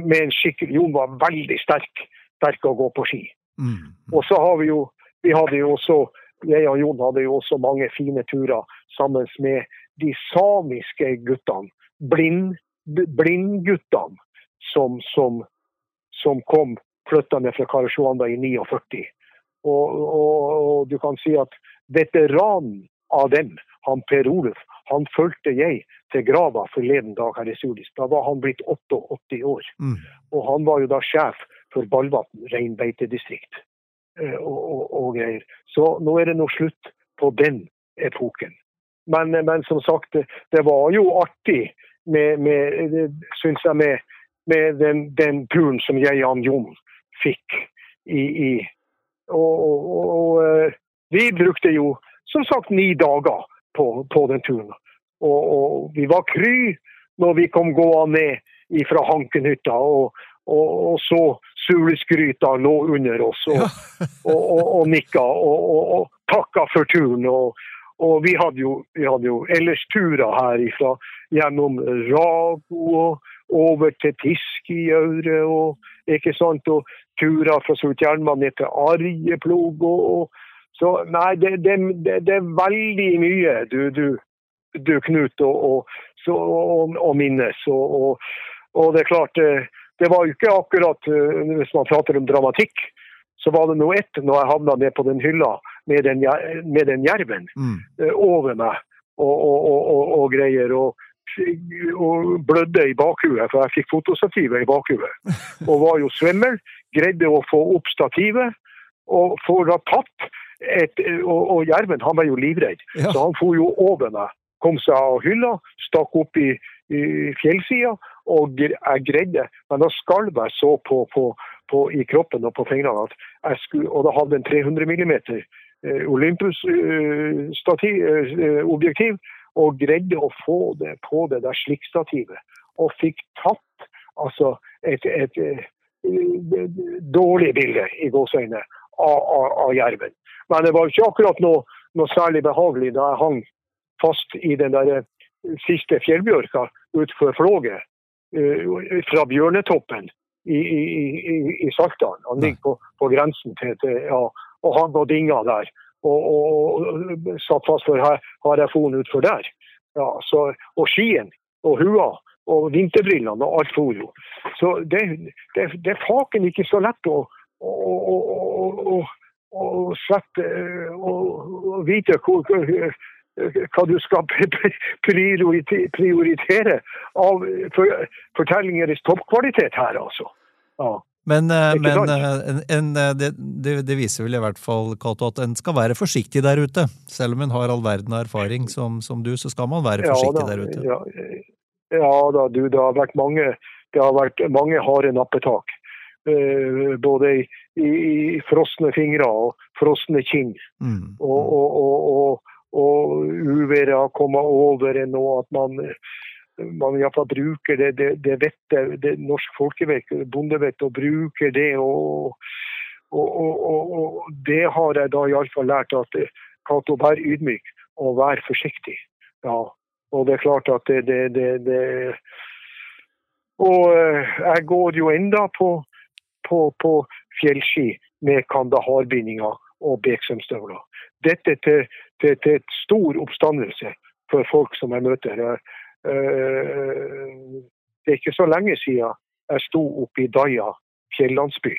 med en skikkelig Jon var veldig sterk, sterk å gå på ski. Mm. Og så har vi jo vi hadde jo også jeg og Jon hadde jo også mange fine turer sammen med de samiske guttene, blind, blindguttene, som, som, som kom flyttende fra Karasjoanda i 49. Og, og, og, du kan si at veteranen av dem, han Per Oluf, han fulgte jeg til grava forleden dag her i Sulis. Da var han blitt 88 år. Mm. Og han var jo da sjef for Ballvatn reinbeitedistrikt. Eh, og, og, og, greier. Så nå er det noe slutt på den epoken. Men, men, som sagt, det var jo artig med, med syns jeg, med, med den, den, turen som jeg og Jon fikk i, i og, og, og, eh, vi brukte jo som sagt ni dager på, på den turen. Og, vi var kry når vi kom gående ned fra Hankenhytta. Og, og, så Sulesgryta lå under oss og, ja. *laughs* og, nikka og, takka for turen. og og vi hadde jo, vi hadde jo ellers turer herifra gjennom Rago og over til Tiskiaure og ikke sant, og turer fra Sultjelma ned til Arjeplog. Og, og, så nei, det, det, det, er veldig mye du, du, du Knut, og, så, og minnes. og Og det er klart, eh, det var jo ikke akkurat eh, Hvis man prater om dramatikk, så var det ett når jeg havna ned på den hylla med den, med den jerven Mm. eh, over meg og, og, og, greier. Og, og blødde i bakhuet, for jeg fikk fotostativet i bakhuet. *laughs* Og var jo svimmel. Greide å få opp stativet. Og få tatt et Og, og jerven han var jo livredd, Ja. så han for jo over meg. Kom seg av hylla, stakk opp i, i fjellsida, og jeg greide Men da skalv jeg så på, på, på, i kroppen og på fingrene at jeg skulle Og da hadde en 300 millimeter eh, Olympus-objektiv, og greide å få det på det der slikkstativet. Og fikk tatt altså et, et, eh, dårlig bilde i gåseøyne av, av, av jerven. Men det var ikke akkurat noe, noe særlig behagelig da jeg hang fast i den der eh, siste fjellbjørka utenfor Flåget eh, fra Bjørnetoppen i, i, i, Saltdalen. Han ligger på, på grensen til, til ja, og hang og dinga der. Og, og, og satt fast for har jeg foten utfor der. Ja, så, og skien og hua og vinterbrillene og alt for jo. Så det, det, det er faken ikke så lett å, å, å, å, slippe å og, og vite hvor, hva du skal prioritere av for, fortellinger i toppkvalitet her, altså. Ja. Men, eh, men eh, en, en, eh, det, det, viser vel i hvert fall, Kato, at en skal være forsiktig der ute. Selv om en har all verden av erfaring som, som du, så skal man være forsiktig da, der ute. Ja, ja da, du, det har vært mange, det har vært mange harde nappetak. Uh, både i, i, i frosne fingre og frosne kinn. Mm. Og, og, og, og, uværet har kommet over en at man man iallfall bruker det, det, det vettet, det norsk folkevett, bondevett, og bruker det. Og, det har jeg da iallfall lært at Cato, vær ydmyk og vær forsiktig. Ja, og det er klart at det, det, det, det Og eh, jeg går jo enda på, på, på fjellski med kandaharbindinger og Beksømstøvler. Dette til, til, til et stor oppstandelse for folk som jeg møter. her. Det er ikke så lenge siden jeg sto oppe i Daya fjellandsby.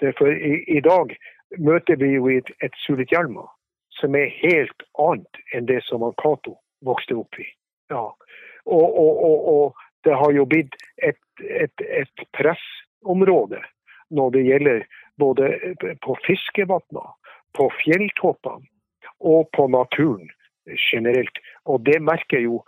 Det er i, I dag møter vi jo et, et Sulitjelma som er helt annet enn det som Cato vokste opp i. Ja. Og, og, og, og det har jo blitt et, et, et pressområde når det gjelder både på fiskevanner, på fjelltoppene og på naturen generelt. Og det merker jo,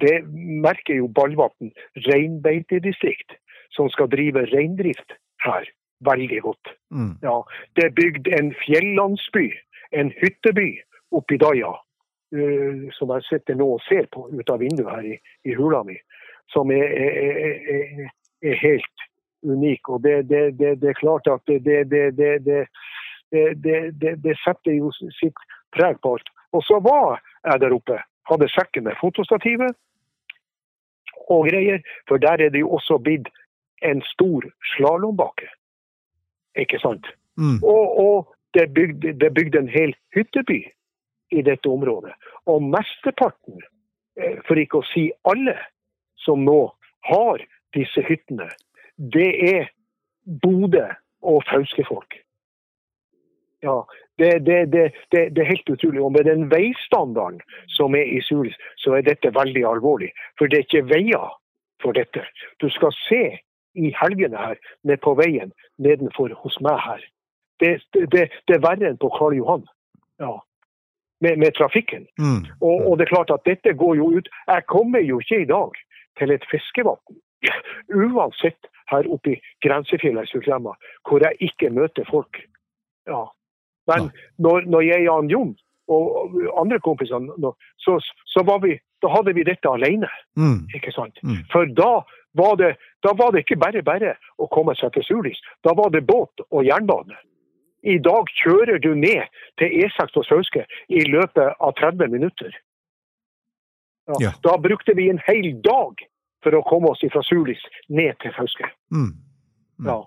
det merker jo Ballvatn reinbeitedistrikt, som skal drive reindrift her, veldig godt. Mm. Ja, det er bygd en fjellandsby, en hytteby oppi Daia, Daja, eh, som jeg sitter nå og ser på ut av vinduet her i, i hula mi, som er, er, er, er helt unik. og Det, det, det, det er klart at det, setter jo sitt preg på alt. Og så var jeg der oppe. Hadde sekken med fotostativet og greier. For der er det jo også blitt en stor slalåmbakke. Ikke sant? Mm. Og, og, det er bygd, bygd en hel hytteby i dette området. Og mesteparten, eh, for ikke å si alle, som nå har disse hyttene, det er Bodø og Fauske-folk. Ja, det, det, det, det, det er helt utrolig. Og med den veistandarden som er i Sulis, så er dette veldig alvorlig. For det er ikke veier for dette. Du skal se i helgene her, ned på veien nedenfor hos meg her. Det, det, det er verre enn på Karl Johan. Ja. Med, med trafikken. Mm. Og, og det er klart at dette går jo ut Jeg kommer jo ikke i dag til et fiskevann. *laughs* Uansett her oppe i grensefjellet hvor jeg ikke møter folk. Ja. Men når, når jeg og Jon og andre kompiser, så, så var vi, da hadde vi dette alene. Mm. ikke sant? Mm. For da var, det, da var det ikke bare bare å komme seg til Sulis. Da var det båt og jernbane. I dag kjører du ned til E6 og Sauske i løpet av 30 minutter. Ja, Ja. Da brukte vi en hel dag for å komme oss fra Sulis ned til Fauske. Mm. Mm. Ja.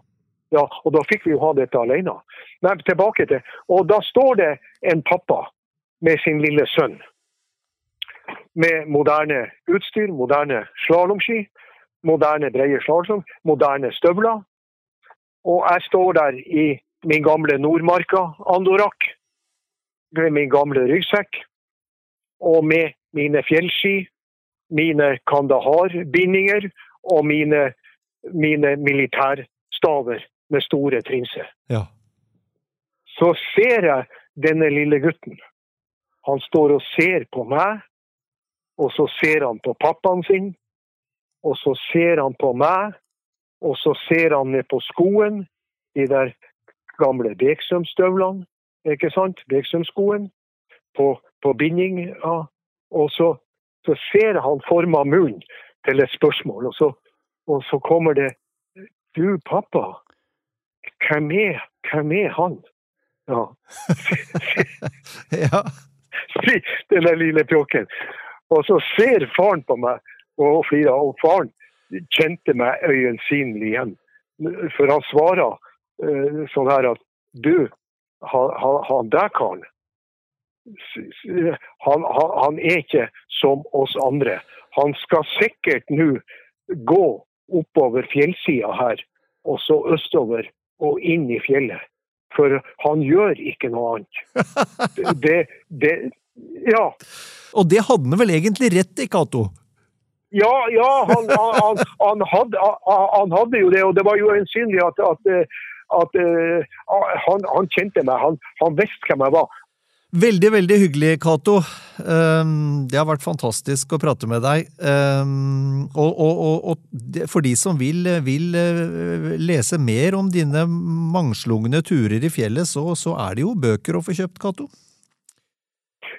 ja, og da fikk vi jo ha dette alene. Men tilbake til Og da står det en pappa med sin lille sønn. Med moderne utstyr, moderne slalåmski. moderne breie slalåm, moderne støvler. Og jeg står der i min gamle Nordmarka-andorakk, med min gamle ryggsekk, og med mine fjellski, mine Kandahar-bindinger og mine, mine militærstaver med store trinser. Ja. Så ser jeg denne lille gutten. Han står og ser på meg, og så ser han på pappaen sin. Og så ser han på meg, og så ser han ned på skoen, de der gamle Beksømstøvlene, ikke sant? Beksømskoen, på, på bindinga, Og så, så ser han forma munnen til et spørsmål, og så, og så kommer det Du, pappa, hvem er, hvem er han? Ja. *laughs* ja. sier den lille pjokken. Og så ser faren på meg og flirer, og faren kjente meg øyensynlig igjen. For han svarer eh, sånn her at du, han, der karen han, han, han er ikke som oss andre. Han skal sikkert nå gå oppover fjellsida her, og så østover og inn i fjellet. For han gjør ikke noe annet. *laughs* Det, det Ja. Og det hadde han vel egentlig rett i, Cato? Ja, ja han, han, han, han, hadde, han, hadde jo det, og det var jo øyensynlig at, at, at eh, han, han kjente meg. Han, han visste hvem jeg var. Veldig, veldig hyggelig, Cato. Um, det har vært fantastisk å prate med deg. Um, og, og, og, for de som vil, vil eh, lese mer om dine mangslungne turer i fjellet, så, så er det jo bøker å få kjøpt, Cato.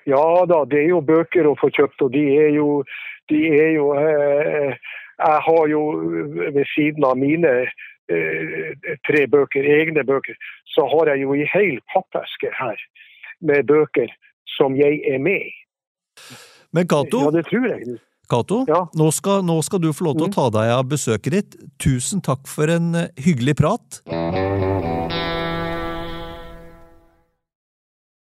Ja da, det er jo bøker å få kjøpt, og de er jo, de er jo eh, Jeg har jo ved siden av mine eh, tre bøker, egne bøker, så har jeg jo ei hel pappeske her med bøker som jeg er med i. Men Cato, Ja, det tror jeg. Cato Ja. nå, skal, nå skal du få lov til å ta deg av besøket ditt. Tusen takk for en eh, hyggelig prat.